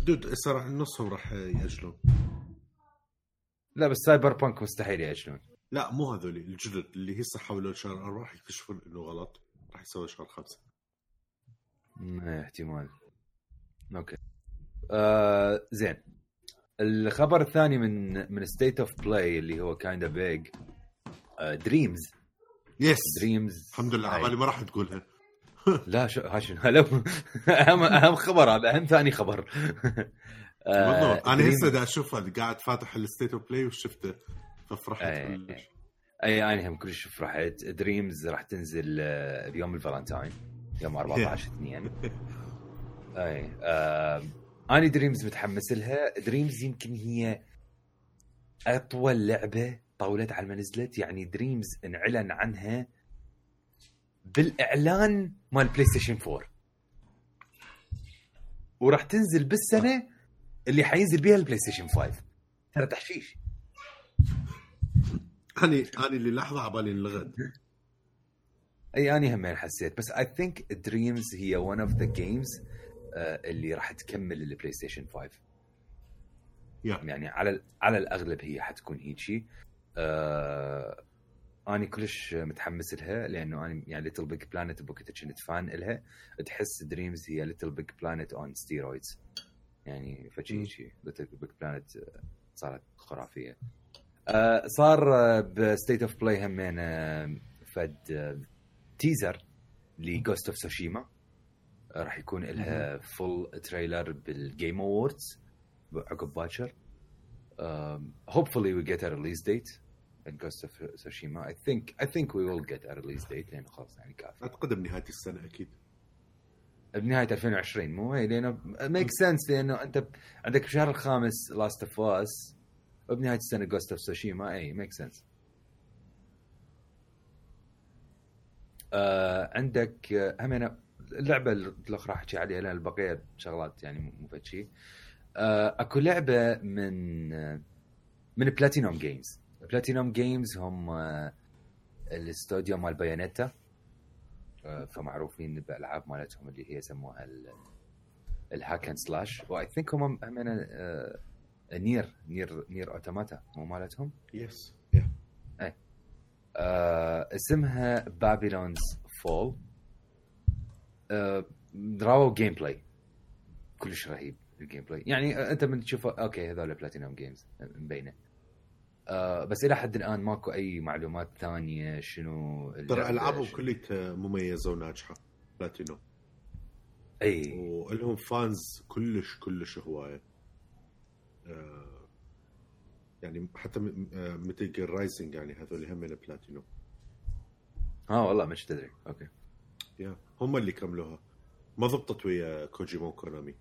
dude هسه راح نصهم راح يأجلون. لا بس Cyberpunk مستحيل يأجلون. لا مو هذول الجدد اللي هسه حولوا شهر أربعة راح يكتشفون إنه غلط راح يسوي شهر إيه، احتمال. okay. آه زين. الخبر الثاني من من State of Play اللي هو kind of big Dreams yes Dreams الحمد لله عبالي ما راح تقولها. لا شو هلا أهم أهم خبر هذا أهم ثاني خبر. آه، أنا هسه دا اشوفها قاعد فاتح ال State of Play وشفته ففرحت. كلش. أي أنا هم كلش فرحت. Dreams راح تنزل آه، بيوم الفالنتاين يوم 14 2 أي آه أنا Dreams متحمس لها. Dreams يمكن هي أطول لعبة طولت على ما نزلت. يعني Dreams انعلن عنها بالإعلان مال PlayStation 4 وراح تنزل بالسنة اللي حينزل بيها ال PlayStation 5 ترى تحشيش. أني أني اللي لحظة عبالي انلغت. أي أني همين حسيت. بس I think Dreams هي one of the games اللي راح تكمل ال PlayStation 5 yeah يعني على على الأغلب هي حتكون هيجي. آه أنا كلش متحمس لها لأنه أنا يعني LittleBigPlanet بوقت كنت fan لها تحس Dreams هي LittleBigPlanet on steroids يعني فشي هيجي LittleBigPlanet صارت خرافية. آه صار آه، ب State of Play همين آه، فد آه، teaser ل Ghost of Tsushima راح يكون لها full trailer بال Game Awards عقب باكر. hopefully we get a release date in Ghost of Tsushima. I think I think we will get a release date لأنه خلاص يعني كافي. اعتقد بنهايه السنة أكيد. بنهاية 2020 مو هي لأنه make sense لأنه أنت عندك بشهر الخامس Last of Us وبنهايه السنة Ghost of Tsushima اي make sense عندك آه، همينة اللعبة الاخرى راح أحكي عليها لأن البقية شغلات يعني مو- فد شيء آه أكو لعبة من آه من Platinum Games Platinum Games هم آه الاستوديو مال Bayonetta فمعروفين بالالعاب مالتهم اللي هي يسموها ال- ال hack and slash و I think هم همين Nier Nier Nier Automata مو مالتهم؟ yes yeah آه اسمها Babylon's Fall آه راووا gameplay كلش رهيب ال gameplay يعني آه، أنت من تشوف okay هذول Platinum Games مبينة. آه بس إلى حد الآن ماكو أي معلومات ثانية شنو ترى ألعابهم كلها مميزة وناجحة بلاتينو أي. ولهم fans كلش كلش هواية. آه، يعني حتى مثل Gear Rising يعني هذول هم من بلاتينو آه والله مش تدري okay. yeah هم اللي كملوها. ما ضبطت ويا كوجيما و Konami.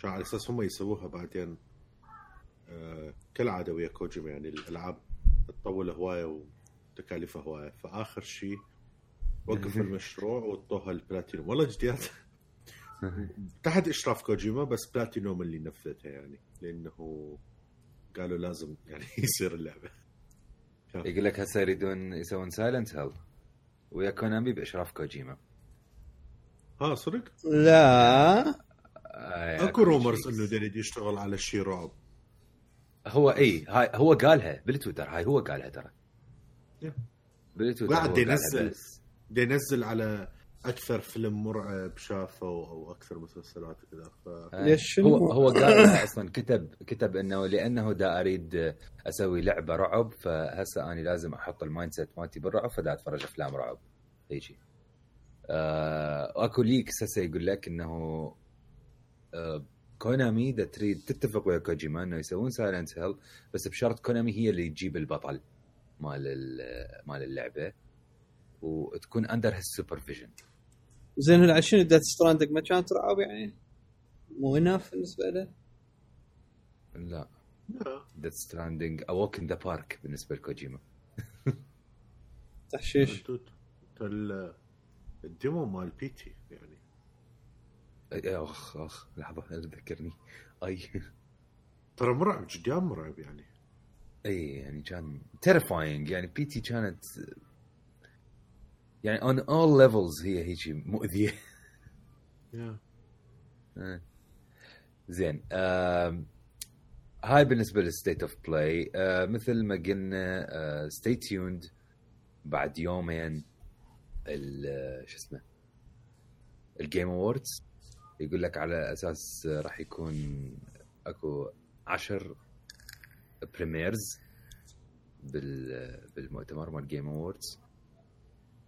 كان على أساس هم يسووها بعدين؟ آه كالعادة ويا كوجيما يعني الألعاب تطول هواية وتكاليفها هواية. فآخر شيء وقف المشروع وطوها البلاتينوم. والله جديات تحت إشراف كوجيما بس بلاتينوم اللي نفذتها يعني لأنه قالوا لازم يعني يصير اللعبة. يقول لك هسه يريدون يسوون Silent Hill ويا Konami بإشراف كوجيما. ها صدق لا آه، اكو rumors شيء. إنه يريد يشتغل على شيء رعب هو إي هاي هو قالها بالتويتر هاي هو قالها ترى. بالتويتر قاعد ينزل. ينزل على أكثر فيلم مرعب شافه أو أكثر مسلسلات وكذا ف آه، ليش شنو؟ هو هو قالها أصلا كتب كتب إنه لأنه دا أريد أسوي لعبة رعب فهسه أنا لازم أحط ال mindset مالتي بالرعب فدا أتفرج أفلام رعب هيجي آه، أكو leaks هسه يقول لك إنه آه، Konami إذا تريد تتفق ويا كوجيما إنه يسوون Silent Hill بس بشرط Konami هي اللي تجيب البطل مال ال- مال اللعبة وتكون under his supervision زين هلا شنو Death Stranding ما كانت رعب يعني؟ مو enough بالنسبة له؟ لا لا. Death Stranding walk in the park بالنسبة لكوجيما تحشيش ال demo مال بيتي يعني. أخ أخ لحظة لا تذكرني. أي. ترى مرعب جدا مرعب يعني. أي يعني كان terrifying يعني بيتي كانت يعني on all levels هي هيك مؤذية. آه. زين هاي بالنسبة لل State of Play مثل ما قلنا stay tuned بعد يومين شو اسمه ال Game Awards يقول لك على أساس راح يكون أكو عشر premieres بال بالمؤتمر مال Game Awards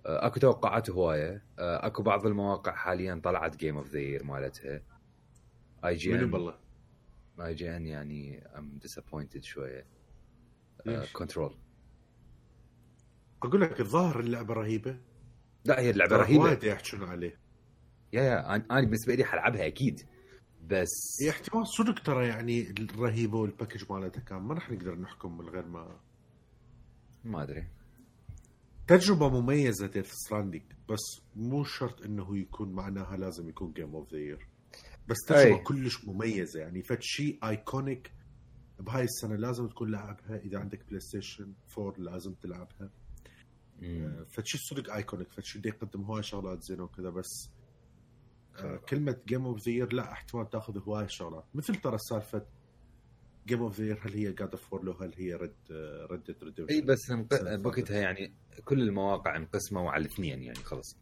أكو توقعات هواية. آه، أكو بعض المواقع حاليا طلعت game of the year مالتها. IGN بالله؟ IGN يعني I'm disappointed شوية؟ Control أقول لك الظاهر اللعبة رهيبة. لا هي اللعبة رهيبة. وايد يحجون عليه. yeah yeah أنا بالنسبة لي حلعبها أكيد بس هي احتمال صدق ترى يعني الرهيبة وال package مالتها كان ما راح نقدر نحكم من غير ما ما أدري. تجربة مميزة Death Stranding بس مو شرط إنه يكون معناها لازم يكون game of the year بس تجربة أي. كلش مميزة يعني فد شيء iconic بهاي السنة لازم تكون لاعبها إذا عندك PlayStation 4 لازم تلعبها. فشي صدق ايكونيك فشي بده يقدم هواي شغلات زينه وكذا بس آه، كلمة جيم اوف ذا لا أحتمال تأخذ هواي شغلات. مثل ترى سالفة جيم اوف ذا هل هي جاد اوف لو هل هي ريد ريد ريد إي بس بوقتها يعني كل المواقع انقسموا على الاثنين يعني خلص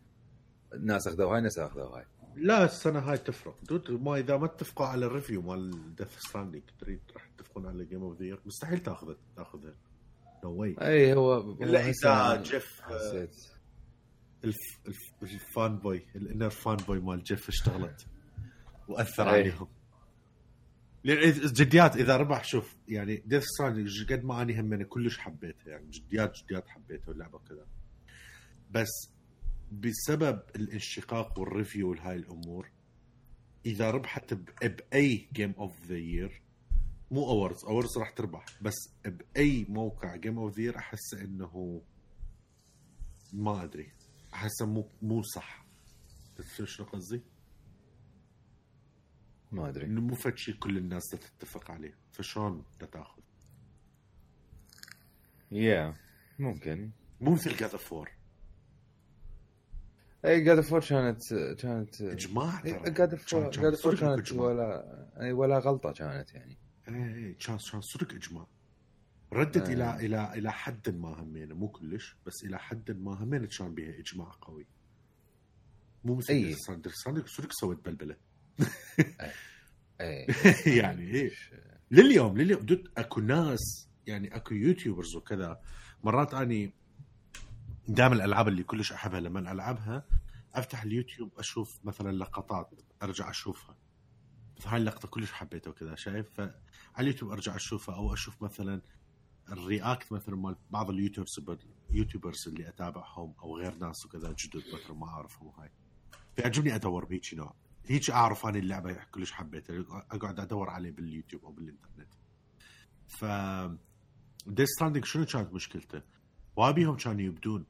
الناس أخذوا هاي الناس أخذوا هاي. لا السنة هاي تفرق. دود ما إذا ما اتفقوا على الريفيو مال ديث ستراندينج تريد راح يتفقون على جيم اوف ذا مستحيل تأخذ تأخذها. نو واي اي هو إلا إذا جيف آه، حسيت. الف الف الفان بوي الانر فان بوي مال جيف اشتغلت وأثر أي. عليهم. جديات إذا ربح شوف يعني ديث ستراندنج قد ما اني هم كلش حبيتها يعني جديات جديات حبيتها واللعبة كذا بس بسبب الانشقاق والريفيو وهاي الأمور إذا ربحت بأي جيم اوف ذا يير مو awards awards راح تربح. بس بأي موقع game of the year أحس إنه ما أدري. احسه مو مو صح. بس شنو قصدي؟ ما أدري. إنه مو فد شيء كل الناس تتفق عليه. فشلون تأخذ؟ yeah ممكن. مو مثل God of War اي جاد فور كانت كانت إجماع جاد فور صدق كانت. ولا اي ولا غلطة كانت يعني. إيه كان كان صدق إجماع. ردت آه. إلى إلى إلى حد ما همينه مو كلش بس إلى حد ما همينه كان بها إجماع قوي. مو مثل أي. ساندر ساندر صدق سوت بلبلة. اي يعني إيه. لليوم لليوم dude أكو ناس يعني أكو YouTubers وكذا. مرات أني دائما الألعاب اللي كلش أحبها لما ألعبها أفتح اليوتيوب أشوف مثلا لقطات أرجع أشوفها. هاي اللقطة كلش حبيتها وكذا شايف؟ فعلى اليوتيوب أرجع أشوفها أو أشوف مثلا ال react مثلا مال بعض ال YouTubers YouTubers اللي أتابعهم أو غير ناس وكذا جدد مثلا ما أعرفهم وهاي فيعجبني أدور بهيك نوع. هيك أعرف أنا اللعبة كلش حبيتها. أقعد أدور عليه باليوتيوب أو بالإنترنت. ف Death Stranding شنو كانت مشكلته؟ وابيهم كانوا يبدون.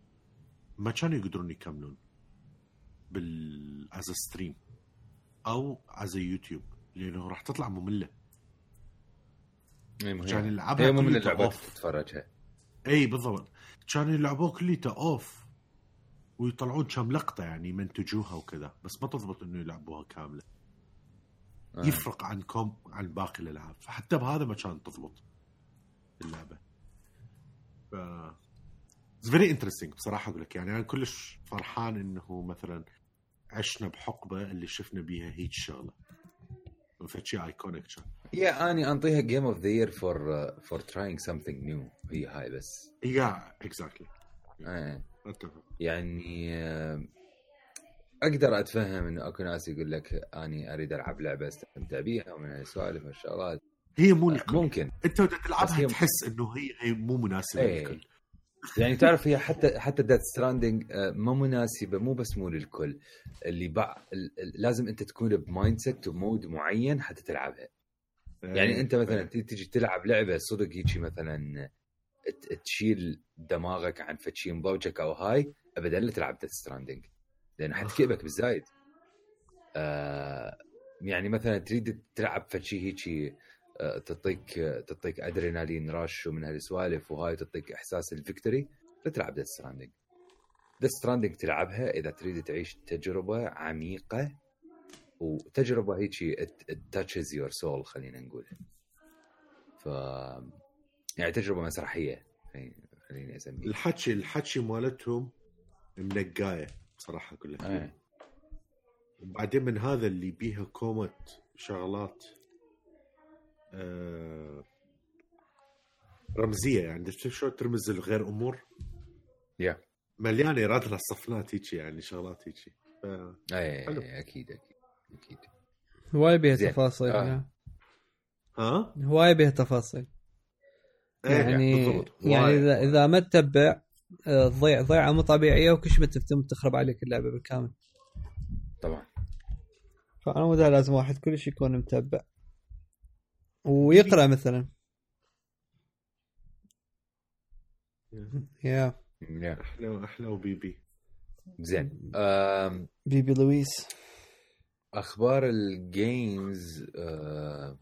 ما كانوا يقدرون يكملون بال از ستريم أو از يوتيوب لأنه راح تطلع مملة. كان يلعبها هي كلها اللعبات. تتفرجها. إي بالضبط. كانوا يلعبوه كليته اوف ويطلعون كم لقطة يعني يمنتجوها وكذا. بس ما تضبط إنه يلعبوها كاملة. آه. يفرق عن كوم عن باقي الألعاب. فحتى بهذا ما كانت تضبط اللعبة. ف very interesting بصراحة أقول لك. يعني أنا كلش فرحان إنه مثلا عشنا بحقبة اللي شفنا بيها هيك شغلة. فشي iconic كان yeah اني انطيها game of the year for for trying something new هي هاي بس yeah exactly. اتفق يعني أقدر أتفهم إنه أكو ناس يقول لك أني أريد ألعب لعبة أستمتع بيها ومن هالسوالف والشغلات هي مو ممكن. أنت تلعبها تحس إنه هي هي مو مناسبة إيه. للكل. يعني تعرف هي حتى حتى Death Stranding ما مناسبة مو بس مو للكل. اللي بع... لازم أنت تكون ب mindset و mood معين حتى تلعبها. يعني إيه. أنت مثلا تي- تجي تلعب لعبة صدق هيجي مثلا تشيل دماغك عن فتشي مضوجك أو هاي ابدا لا تلعب Death Stranding لأن حتكئبك بالزايد آه يعني مثلا تريد تلعب فتشي هيجي تعطيك تعطيك adrenaline rush ومن هالسوالف وهاي تعطيك إحساس ال victory تلعب Death Stranding Death Stranding تلعبها إذا تريد تعيش تجربة عميقة وتجربة هيجي touches your soul خلينا نقول. ف يعني تجربة مسرحية خليني أسميها. الحكي الحكي مالتهم منقايه بصراحة كلها. إيه. وبعدين من هذا اللي بيها كومة شغلات آه رمزية يعني شلون ترمز لغير أمور يا مليانة يراد لها صفنات هيك يعني شغلات هيك ف... اي. أكيد أكيد أكيد هواي بيها زين. تفاصيل آه. ها؟ هواي بيها تفاصيل إيه، يعني بالضبط. يعني. اذا إذا ما تتبع آه، تضيع ضيعة مو طبيعية وكش ما تفتم تخرب عليك اللعبة بالكامل طبعا فأنا مو لازم واحد كلش يكون متبع ويقرأ مثلا. يا. يا. أحلى أحلى وبيبي. زين. بيبي لويس. أخبار الجيمز آه،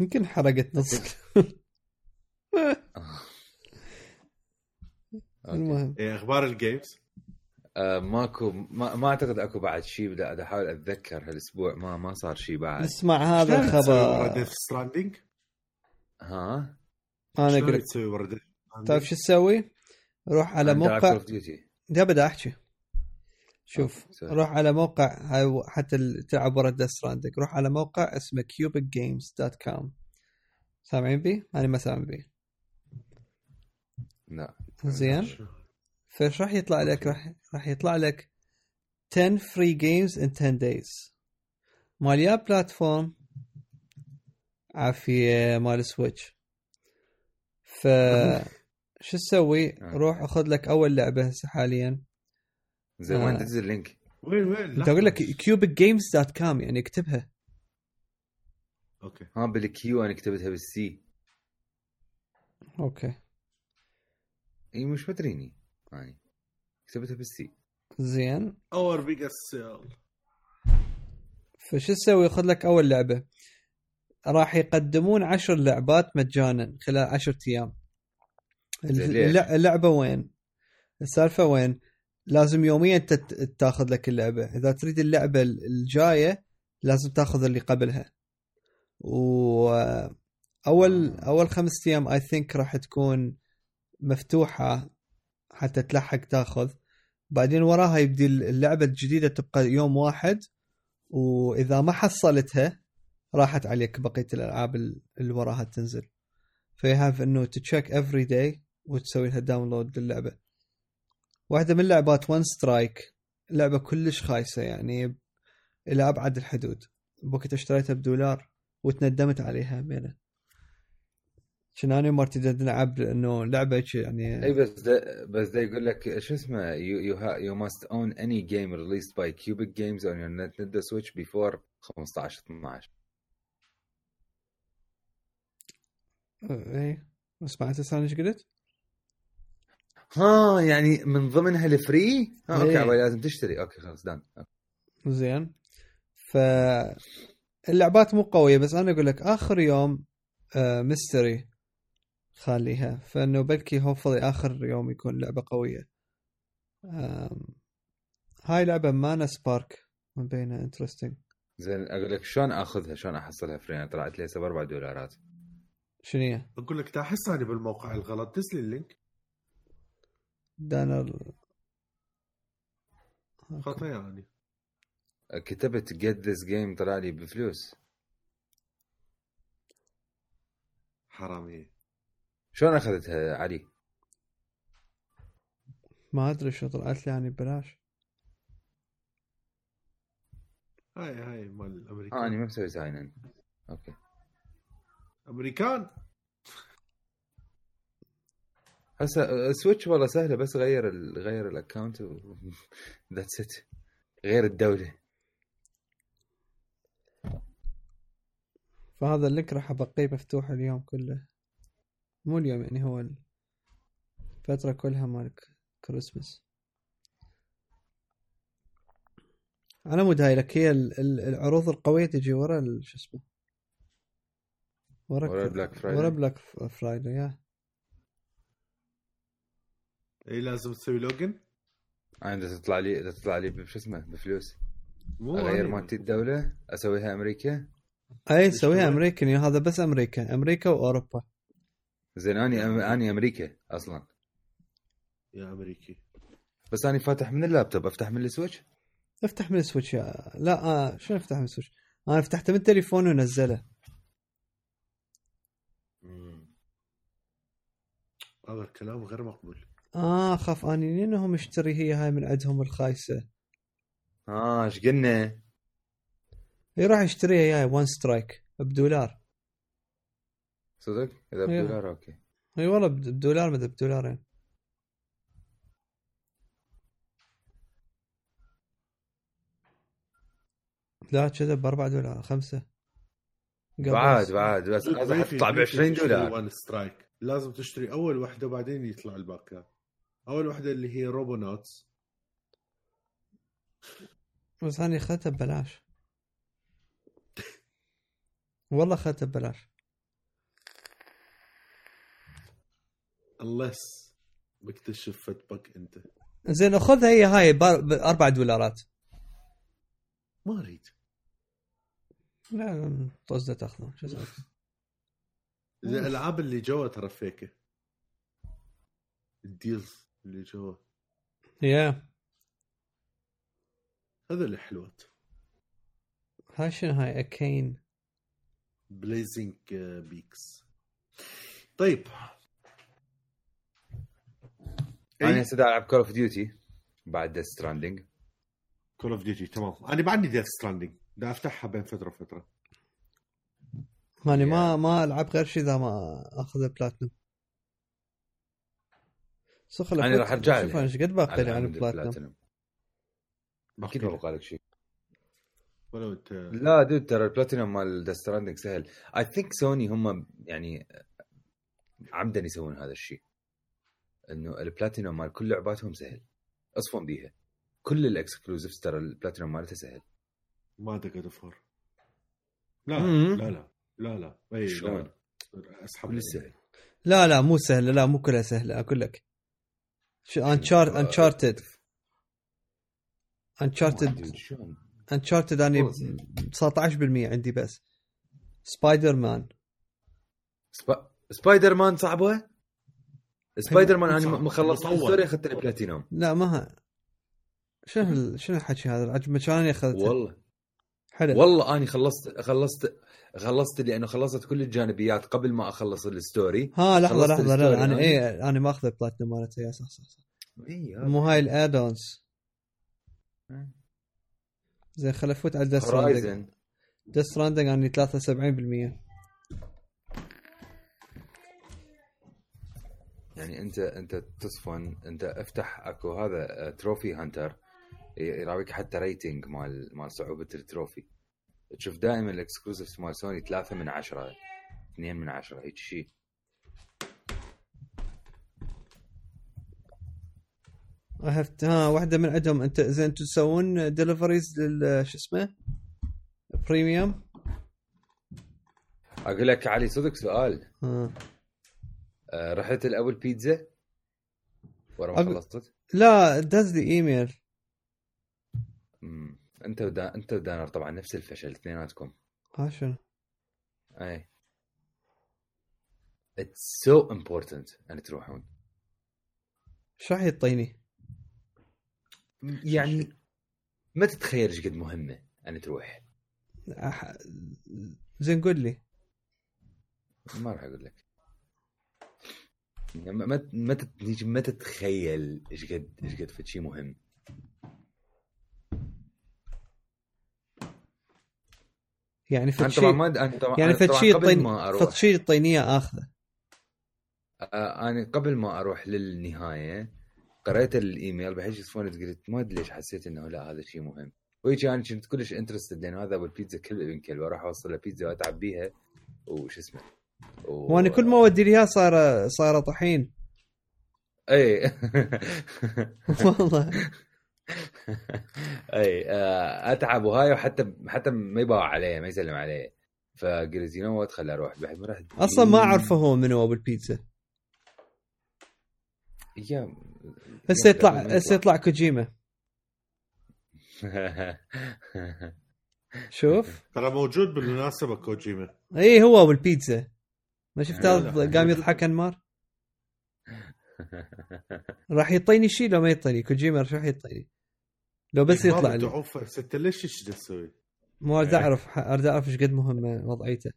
يمكن حرقت نص okay. المهم. إيه أخبار ال games آه، ماكو ما, ما أعتقد أكو بعد شيء بدي أحاول أتذكر هالأسبوع ما ما صار شيء بعد. نسمع هذا الخبر. Death Stranding ها؟ أنا أقول لك تسوي؟ تعرف شو تسوي؟ روح على موقع. ده بدي أحكي. شوف. روح على موقع هاي حتى تلعب ورا Death Stranding روح على موقع اسمه cubicgames.com سامعين بيه؟ أنا ما سامع بيه لا. زين. فايش راح يطلع لك؟ راح راح يطلع لك 10 free games in 10 days. مال يا platform عافية مال Switch. ف شو تسوي؟ روح خذ لك أول لعبة هسه حاليا. زين وين آه. تنزل اللينك؟ وين وين؟ انت أقول لك cubicgames.com يعني اكتبها. أوكي. ها بالكيو أنا كتبتها بالسي. أوكي. إي مش مدريني يعني كتبتها بالسي. زين. اور بيجر سيل فشو تسوي؟ خذ لك أول لعبة. راح يقدمون عشر لعبات مجانا خلال عشرة أيام. اللعبة وين؟ السالفة وين؟ لازم يوميا تت- تاخذ لك اللعبة. إذا تريد اللعبة الجاية لازم تاخذ اللي قبلها. واول اول خمس أيام اي ثينك راح تكون مفتوحة. حتى تلحق تاخذ. بعدين وراها يبدي اللعبة الجديدة تبقى يوم واحد وإذا ما حصلتها راحت عليك بقية الألعاب ال- اللي وراها تنزل. في have إنه check every day وتسوي لها download للعبة. واحدة من اللعبات One Strike لعبة كلش خايسة يعني إلى أبعد الحدود. بوقت اشتريتها بدولار وتندمت عليها بينة. كنا أنا ومرتي دا نلعب إنه لعبة يعني إي بس ده بس ده يقول لك شو اسمه you you you must own any game released by QubicGames on your نت نت Switch before 15 12 إيه سمعت هسه إيش قلت؟ ها يعني من ضمنها ال free؟ ها okay إيه. لازم تشتري okay خلاص done زين ف اللعبات مو قوية بس أنا أقول لك آخر يوم آه mystery خليها فإنه بلكي hopefully آخر يوم يكون لعبة قوية. هاي لعبة Mana Spark. من بينها interesting زين أقول لك شلون آخذها؟ شلون أحصلها فري؟ طلعت لي هسه ب 4 دولارات. شنو هي؟ أقول لك احس اني بالموقع الغلط. دز لي اللينك دانر خطأ يعني. كتبت جيت ذيس جيم طلع لي بفلوس. حرامي شلون اخذتها علي؟ ما أدري شو طلعت لي يعني ببلاش. هاي هاي مال الامريكان آه اني ما مسوي sign in okay. أمريكان؟ هسه switch والله سهلة بس غير ال... غير ال account that's it غير الدولة. فهذا اللينك راح أبقيه مفتوح اليوم كله. مو اليوم يعني هو الفترة كلها مالك كريسمس. على مود هاي لك هي ال- ال- العروض القوية تجي ورا ال- شو اسمه؟ ورا ورا ك- Black Friday. ورا Black Friday yeah. اي لازم تسوي login أنا إذا تطلع لي إذا تطلع لي بشو اسمه بفلوس. مو أغير. مالتي الدولة أسويها أمريكا. أي سويها هو؟ امريكان yeah هذا بس أمريكا أمريكا وأوروبا. زين أني أم... أني أمريكا أصلا. yeah أمريكي. بس أني فاتح من اللابتوب أفتح من ال Switch؟ افتح من السويتش يا لا آه شنو أفتح من السويتش؟ أنا فتحته من التليفون ونزله. هذا الكلام غير مقبول. آه خاف أني لانهم مشتري هي هاي من عندهم الخايسة. آه إيش قلنا؟ يروح يشتريها هاي One Strike بدولار. صدق؟ إذا إيه. بدولار أوكي. إي والله بد- بدولار مدري بدولارين. لا كذا باربع دولار خمسة. قبل بعد بس. بعد بس ما هذا في- تطلع ب ما في 20 تشتري دولار. وان سترايك لازم تشتري أول وحدة وبعدين يطلع الباقي. أول وحدة اللي هي روبونوتس بس أنا اخذتها ببلاش. والله اخذتها ببلاش. Unless بكتشف فت بق انت. زين خذها هي هاي بار- باربع دولارات. ما أريد. لا طزه تاخذه شو الألعاب اللي جوا ترى فيكه الديلز اللي جوا. يا هذا اللي حلوات هاي شنو هاي؟ اكين بليزنج بيكس طيب. أنا اي هسه دا ألعب كول اوف ديوتي بعد ديث ستراندنج كول اوف ديوتي تمام. أنا بعدني ديث ستراندنج دا أفتحها بين فترة وفترة. ماني ما ما ألعب غير شيء إذا ما أخذ البلاتنم سخل أنا راح أرجع شوف. أنا إيش قد باقي لي على عن البلاتنم. أكيد باقي ما بقى لك شيء ولو أنت؟ لا dude ترى البلاتينوم مال Death Stranding سهل. I think سوني هم يعني عمدا يسوون هذا الشيء إنه البلاتينوم مال كل لعباتهم سهل. اصفن بيها. كل ال exclusives ترى البلاتينوم مالته سهل. ما ادري God of War لا. لا لا لا لا. إي شلون؟ لا أسحب كل لي. سهل. لا لا مو سهله لا مو كلها سهلة أقول لك. Uncharted Uncharted Uncharted Uncharted اني والله. 19% عندي بس. Spider-Man Spi... Spider-Man صعبة؟ سبايدر مان أنا. ما خلصت. ال story اخذت البلاتينوم لا ما ها شنو شنو الحكي هذا؟ العجب كان اني أخذته؟ والله. حلو. والله اني خلصت خلصت خلصت لأنه خلصت كل الجانبيات قبل ما أخلص ال story. ها لحظة لحظة لا لا أنا أنا. إيه أنا ما أخذ البلاتنم مالته يا صح صح صح. اي مو هاي ال add-ons زين خل افوت على Death Stranding Horizon Death Stranding اني 73% يعني أنت أنت تصفن أنت افتح أكو هذا trophy hunter يراويك حتى rating مال مال صعوبة ال trophy تشوف دائما ال exclusives مال سوني ثلاثة من عشرة اثنين من عشرة هيك شيء هفت ها واحدة من عندهم. أنت زين أنتم تسوون deliveries لل شو اسمه؟ premium أقول لك علي صدق سؤال. ها. آه، رحت الأول بيتزا؟ ورا ما أقول- خلصت لا دز لي ايميل مم. أنت ودا... أنت ودانر طبعا نفس الفشل اثنيناتكم. ها شنو أي. It's so important أن تروحون. إيش راح يعطيني؟ يعني ما تتخيل إيش قد مهمة أن تروح. أح... زين قول لي. ما راح أقول لك. ما ما ما تت- ما تتخيل إيش قد إيش قد فد شيء مهم. يعني فد طبعا ما أنا طبعا يعني قبل الطين شيء الطينيه آخذة. آه، أنا قبل ما أروح للنهاية قريت الإيميل بحيث يصفون قلت ما أدري ليش حسيت إنه لا هذا شيء مهم. وهيك أنا كنت كلش انترستد لأن هذا أبو البيتزا كل ابن كلب أروح أوصل له بيتزا واتعب بيها وش اسمه؟ و... وأنا كل ما أودي لي اياها صايره صايره طحين. أي. والله. أي آه، أتعب وهاي وحتى حتى ما يباوع عليه ما يسلم عليه. فقلت يو وات خلي أروح بعد ما رحت أصلا ما أعرفه هو منو أبو البيتزا. يا هسه يطلع هسه يطلع كوجيما. شوف. ترى موجود بالمناسبة كوجيما. اي هو أبو البيتزا. ما شفت لا، هذا لا. قام يضحك انمار راح يعطيني شيء لو ما يعطيني كوجيما راح يعطيني لو بس يطلع لي. ضعوف انت ليش إيش تسوي؟ مو اريد أعرف أريد أعرف إيش قد مهمه وضعيته.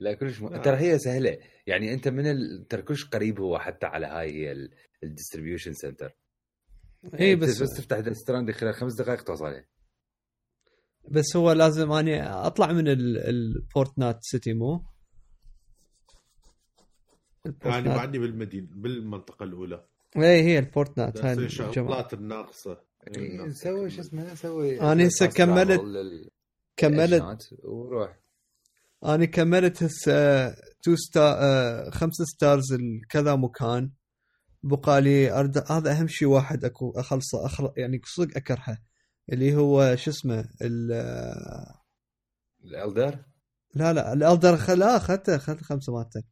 لا كلش م... لا. ترى هي سهلة. يعني أنت من ال... ترى كلش قريب هو حتى على هاي هي ال distribution center. اي بس بس تفتح restaurant خلال خمس دقائق توصل عليه بس هو لازم اني أطلع من ال- ال Port Knot City مو؟ يعني بعدني بالمدينة بالمنطقة الأولى. اي هي ال Port Knot هاي الشغلات الناقصة. إيه، سوي شو اسمه سوي أنا هسه كملت- كملت وروح. أنا كملت هسه two star خمس stars لكذا مكان. بقى لي أرد... هذا أهم شيء واحد اكو أخلصه أخل... يعني صدق أكرهه. اللي هو شو اسمه ال... ال Elder؟ لا لا ال Elder خ... لا اخذته اخذت خمسة مالته.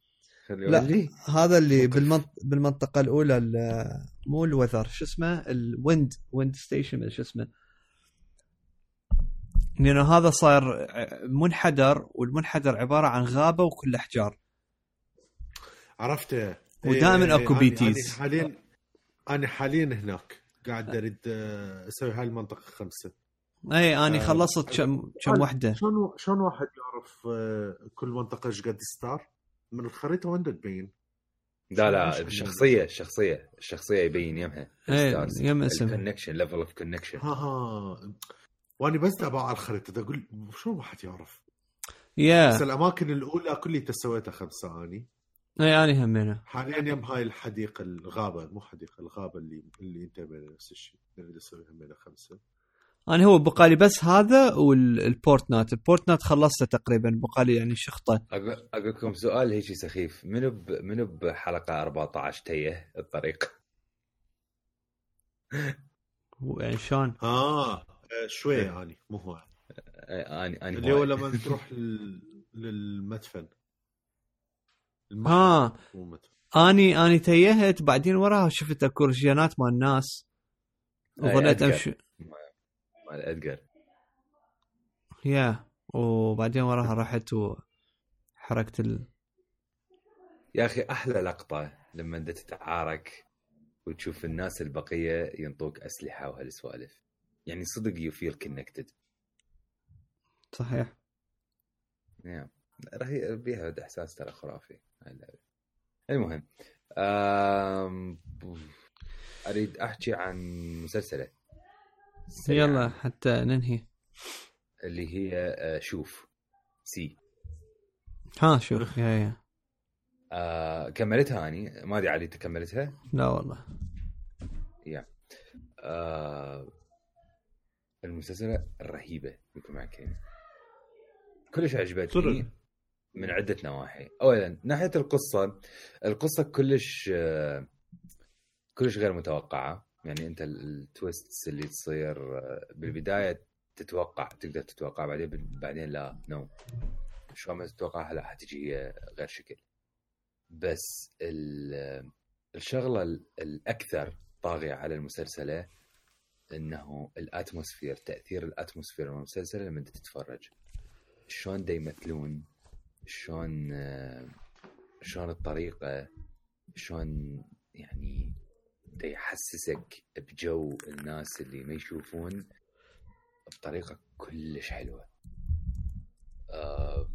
خلي لا. يولي. هذا اللي. بالمنط... بالمنطقة الأولى ال... مو ال weather شو اسمه ال wind wind station شو اسمه لأنه هذا صاير منحدر والمنحدر عبارة عن غابة وكل أحجار عرفته ودائماً إيه، أنا- BTs. أنا حاليا أنا حاليا هناك قاعد أريد آه، أسوي هاي المنطقة خمسة اي اني آه، خلصت كم كم وحدة شلون شلون واحد يعرف آه، كل منطقة إيش قد star؟ من الخريطة وين تبين؟ لا لا الشخصية الشخصية الشخصية يبين يمها. اي يم اسم ال connection level of connection ها ها. وأني بس ابع على الخريطة دا أقول شلون واحد يعرف؟ يا. بس الأماكن الأولى كلها سويتها خمسه اني اي اني همينه. حاليا يم هاي الحديقة الغابة مو حديقة الغابة اللي اللي أنت نفس الشيء نريد أسوي همينه خمسة. أنا هو بقالي بس هذا والبورتنات البورتنات خلصته تقريبا. بقالي يعني شخطة. أقول أقول لكم سؤال هيك سخيف. منو ب... منو بحلقة 14 تيه الطريق؟ يعني شلون؟ آه آه، شوي يعني مو هو. اني أني اللي هو لما تروح لل... للمدفن. ها مدفن. اني أني تيهت بعدين وراها شفت أكو رجيانات مال الناس أي وظليت أدقر. امشي مال ادجر يا وبعدين وراها رحت وحركت ال... يا أخي أحلى لقطة لما أنت تتعارك وتشوف الناس البقية ينطوك أسلحة وهالسوالف. يعني صدق you feel connected صحيح. راح ي- بيها إحساس ترى خرافي. المهم آم... أريد أحكي عن مسلسله. سريعاً، يلا حتى ننهي. اللي هي آه، شوف. See. ها شوف. yeah yeah. آه كملتها أني؟ ما أدري علي أنت كملتها؟ لا والله. آه المسلسلة رهيبة بكل معك يعني. كلش عجبتني. من عدة نواحي. أولا ناحية القصة القصة كلش آه كلش غير متوقعة. يعني ال- التويستس اللي تصير آه، بالبداية تتوقع تقدر تتوقع بعدين بعدين لا no شو ما تتوقعها لا حتجي هي غير شكل. بس ال- الشغلة ال- الأكثر طاغية على المسلسلة إنه ال atmosphere تأثير ال atmosphere من المسلسل لما أنت تتفرج. شلون يمثلون شلون آه، شلون الطريقة شلون يعني يحسسك بجو الناس اللي ما يشوفون بطريقة كلش حلوة. آه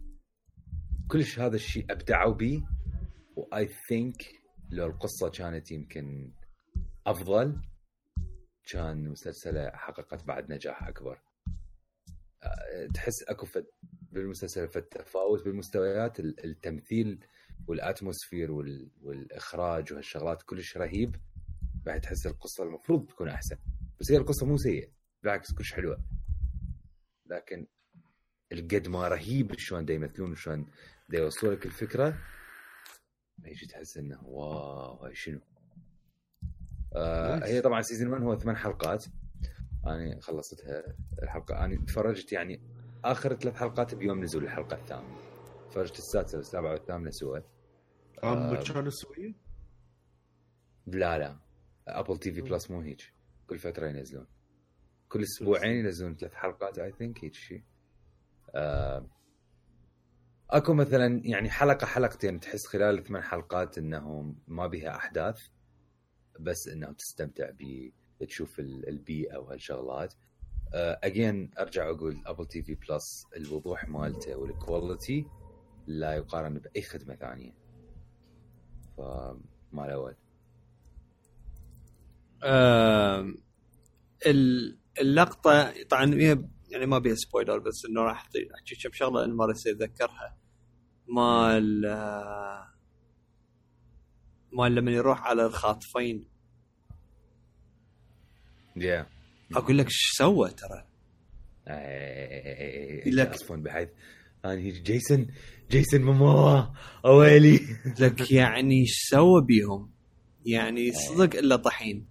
كلش هذا الشيء أبدعوا به و I think لو القصة كانت يمكن أفضل كان مسلسله حققت بعد نجاح أكبر. أه، تحس أكو فد بالمسلسل فالتفاوت بالمستويات ال- التمثيل وال atmosphere وال... والإخراج وهالشغلات كلش رهيب. بعد تحس القصة المفروض تكون أحسن. بس هي القصة مو سيئة. بالعكس كلش حلوة. لكن القد ما رهيب شلون دا يمثلون شلون دا يوصلوا لك الفكرة ما يجي تحس إنه wow هاي شنو؟ آه. هي طبعا season 1 هو ثمان حلقات. أنا خلصتها الحلقة. أنا تفرجت يعني آخر ثلاث حلقات بيوم نزول الحلقة الثامنة. تفرجت السادسة والسابعه والثامنة سوا آه. كانوا سويه؟ لا لا. Apple TV Plus مو هيك كل فترة ينزلون. كل أسبوعين ينزلون ثلاث حلقات I think هيك شيء آه، أكو مثلا يعني حلقة حلقتين تحس خلال الثمان حلقات إنه ما بها أحداث بس إنه تستمتع ب تشوف ال- البيئة وهالشغلات. again أرجع أقول Apple TV Plus الوضوح مالته وال quality لا يقارن بأي خدمة ثانية. فما الأول اللقطة طبعا هي يعني ما بيها سبويلر بس إنه راح أحكي كم شغلة أنا ما راح اتذكرها مال مال لما يروح على الخاطفين. Yeah. أقول لك إيش سوى ترى. لك لك- يصفون بحيث. أنا جيسون جيسون ماما أويلي. لك يعني إيش سوى بيهم؟ يعني صدق إلا طحين.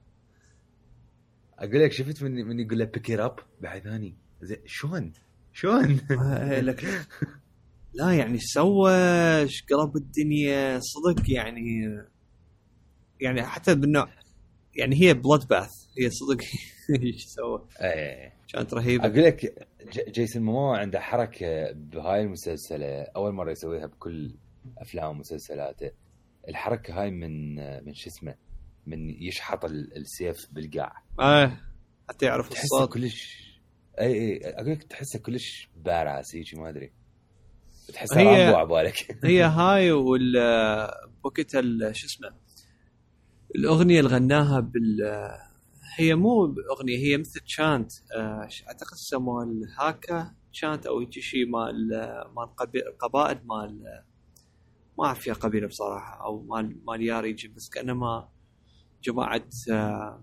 أقول لك شفت من من يقول له بيك اب بعد ثاني. زين شلون؟ شلون؟ آه، لك. لا يعني سوى إيش قلب الدنيا صدق يعني يعني حتى بالنوع يعني هي بلاد باث هي صدق إيش سوى. إيه. كانت رهيبة. أقول لك جيسون موموا عنده حركة بهاي المسلسلة أول مرة يسويها بكل أفلام ومسلسلاته. الحركة هاي من من شو اسمه؟ من يشحط ال- السيف بالقاع. آه حتى يعرف تحسه الصوت كلش إي إي أقول لك تحسه كلش باراس هيك ما أدري. تحسه هي- رامبو عبالك هي هاي وال بوكيت شو اسمه الأغنية اللي غناها بال هي مو أغنية هي مثل شانت آه، ش- أعتقد سموها الهاكا شانت أو هيك شيء مال مال قبي- قبائل مال ما أعرف فيها قبيلة بصراحة أو مال مال ياريجن بس كانما جماعة آه،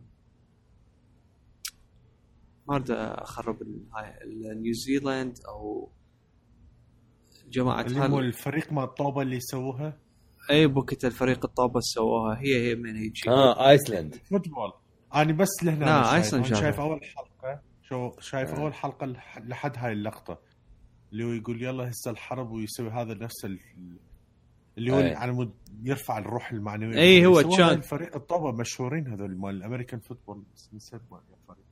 ما أريد أخرب نيوزيلاند أو جماعة اللي هو الفريق مال الطوبه اللي سووها أي بوكيت الفريق الطابة سووها هي هي من هيك آه ايسلند فوتبول أنا بس لهنا لا، أنا شايف. شايف. أول حلقة شو شايف آه. أول حلقة لح- لحد هاي اللقطة اللي هو يقول يلا هسه الحرب ويسوي هذا نفس ال... اللي هو أي. على مود يرفع الروح المعنوية. أي، هو كان- الفريق الطوبه مشهورين هذول مال الامريكان فوتبول نسيت مال الفريق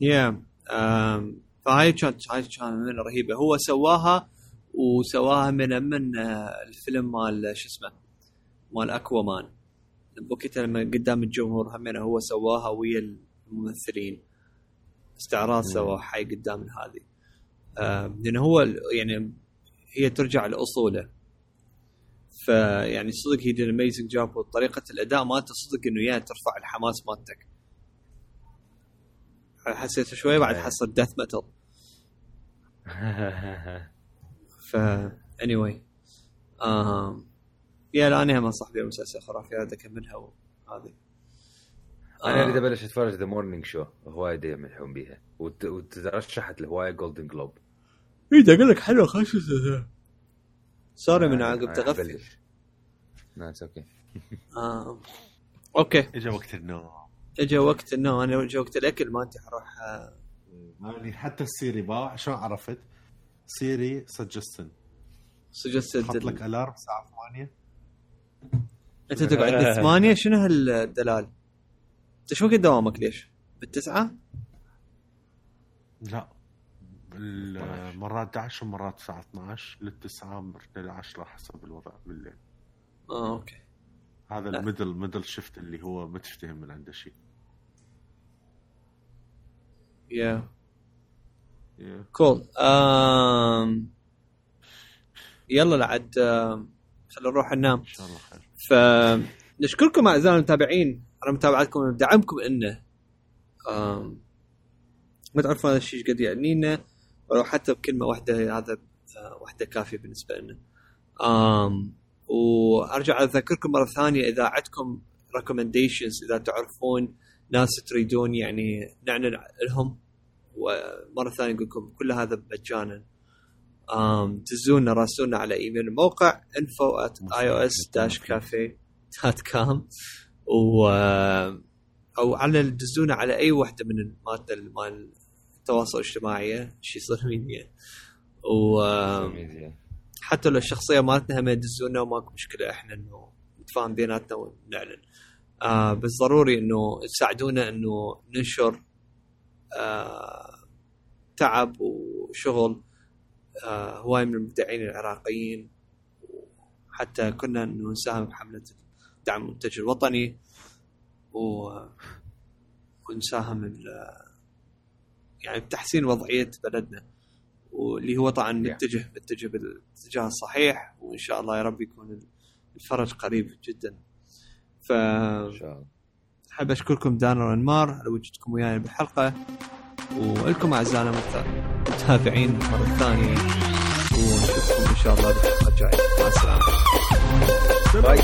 yeah um، فهاي كانت هاي كانت من رهيبة. هو سواها وسواها من من آه، الفيلم مال شو اسمه مال Aquaman بوكيت لما قدام الجمهور همين هو سواها ويا الممثلين. استعراض سوا حي قدام هذه. آم، لأن هو يعني هي ترجع لأصوله. فيعني صدق هي did amazing job وطريقة الأداء مالته صدق إنه يا ترفع الحماس مالتك. حسيت شوي بعد. حصل death metal ف anyway yeah لا أنا هم بها مسلسل خرافي هذا أكملها وهذه. أنا آه. اريد أبلش أتفرج The Morning Show هواية يمدحون بيها. وت- وترشحت لهواية Golden Globe اي أقول لك حلوة خوش story من عقب تغفل. nice okay آه. okay. اجى وقت النوم. اجى وقت انه أنا اجى وقت الأكل ما أنت حروح آه، يعني حتى ال Siri باع. شلون عرفت؟ Siri suggestion suggest حط لك alarm الساعة 8 أنت تقعد بالثمانية شنو هالدلال؟ أنت شو وقت دوامك؟ ليش؟ بالتسعة؟ لا. مرات 11 ومرات الساعة 12 للتسعة مرات ل 10 حسب الوضع بالليل آه okay هذا لا. ال middle middle shift اللي هو ما تفتهم من عنده شيء yeah. cool. يلا لعد. خلينا نروح ننام إن شاء الله خير فنشكركم اعزائنا المتابعين على متابعتكم ودعمكم آم... ما تعرفون هذا الشيء قد يعني لنا ولو حتى بكلمة واحدة هذا آه، واحدة كافية بالنسبة لنا. آم وأرجع أذكركم مرة ثانية إذا عندكم ريكومنديشنز إذا تعرفون ناس تريدون يعني نعلن لهم ومرة ثانية أقول لكم كل هذا مجانا. آم دزونا راسلونا على إيميل الموقع info at ios-cafe.com و أو على دزونا على أي وحده من مالتنا مال التواصل الاجتماعي شي صار ميديا و حتى لو الشخصية مالتنا هم يدزونا وماكو مشكلة إحنا إنه نتفاهم بيناتنا ونعلن. آه بس ضروري إنه تساعدونا إنه ننشر آه تعب وشغل آه هواي من المبدعين العراقيين. حتى كنا إنه نساهم بحملة دعم المنتج الوطني. و ونساهم يعني بتحسين وضعية بلدنا واللي هو طبعا نتجه نتجه بالاتجاه الصحيح وإن شاء الله يا رب يكون الفرج قريب جدا. ف إن شاء الله. حاب أشكركم دانا وانمار على وجودكم وياي بالحلقة ولكم أعزائنا المت- المتابعين مرة ثانية ونشوفكم إن شاء الله بالحلقة الجاية. مع السلامة. باي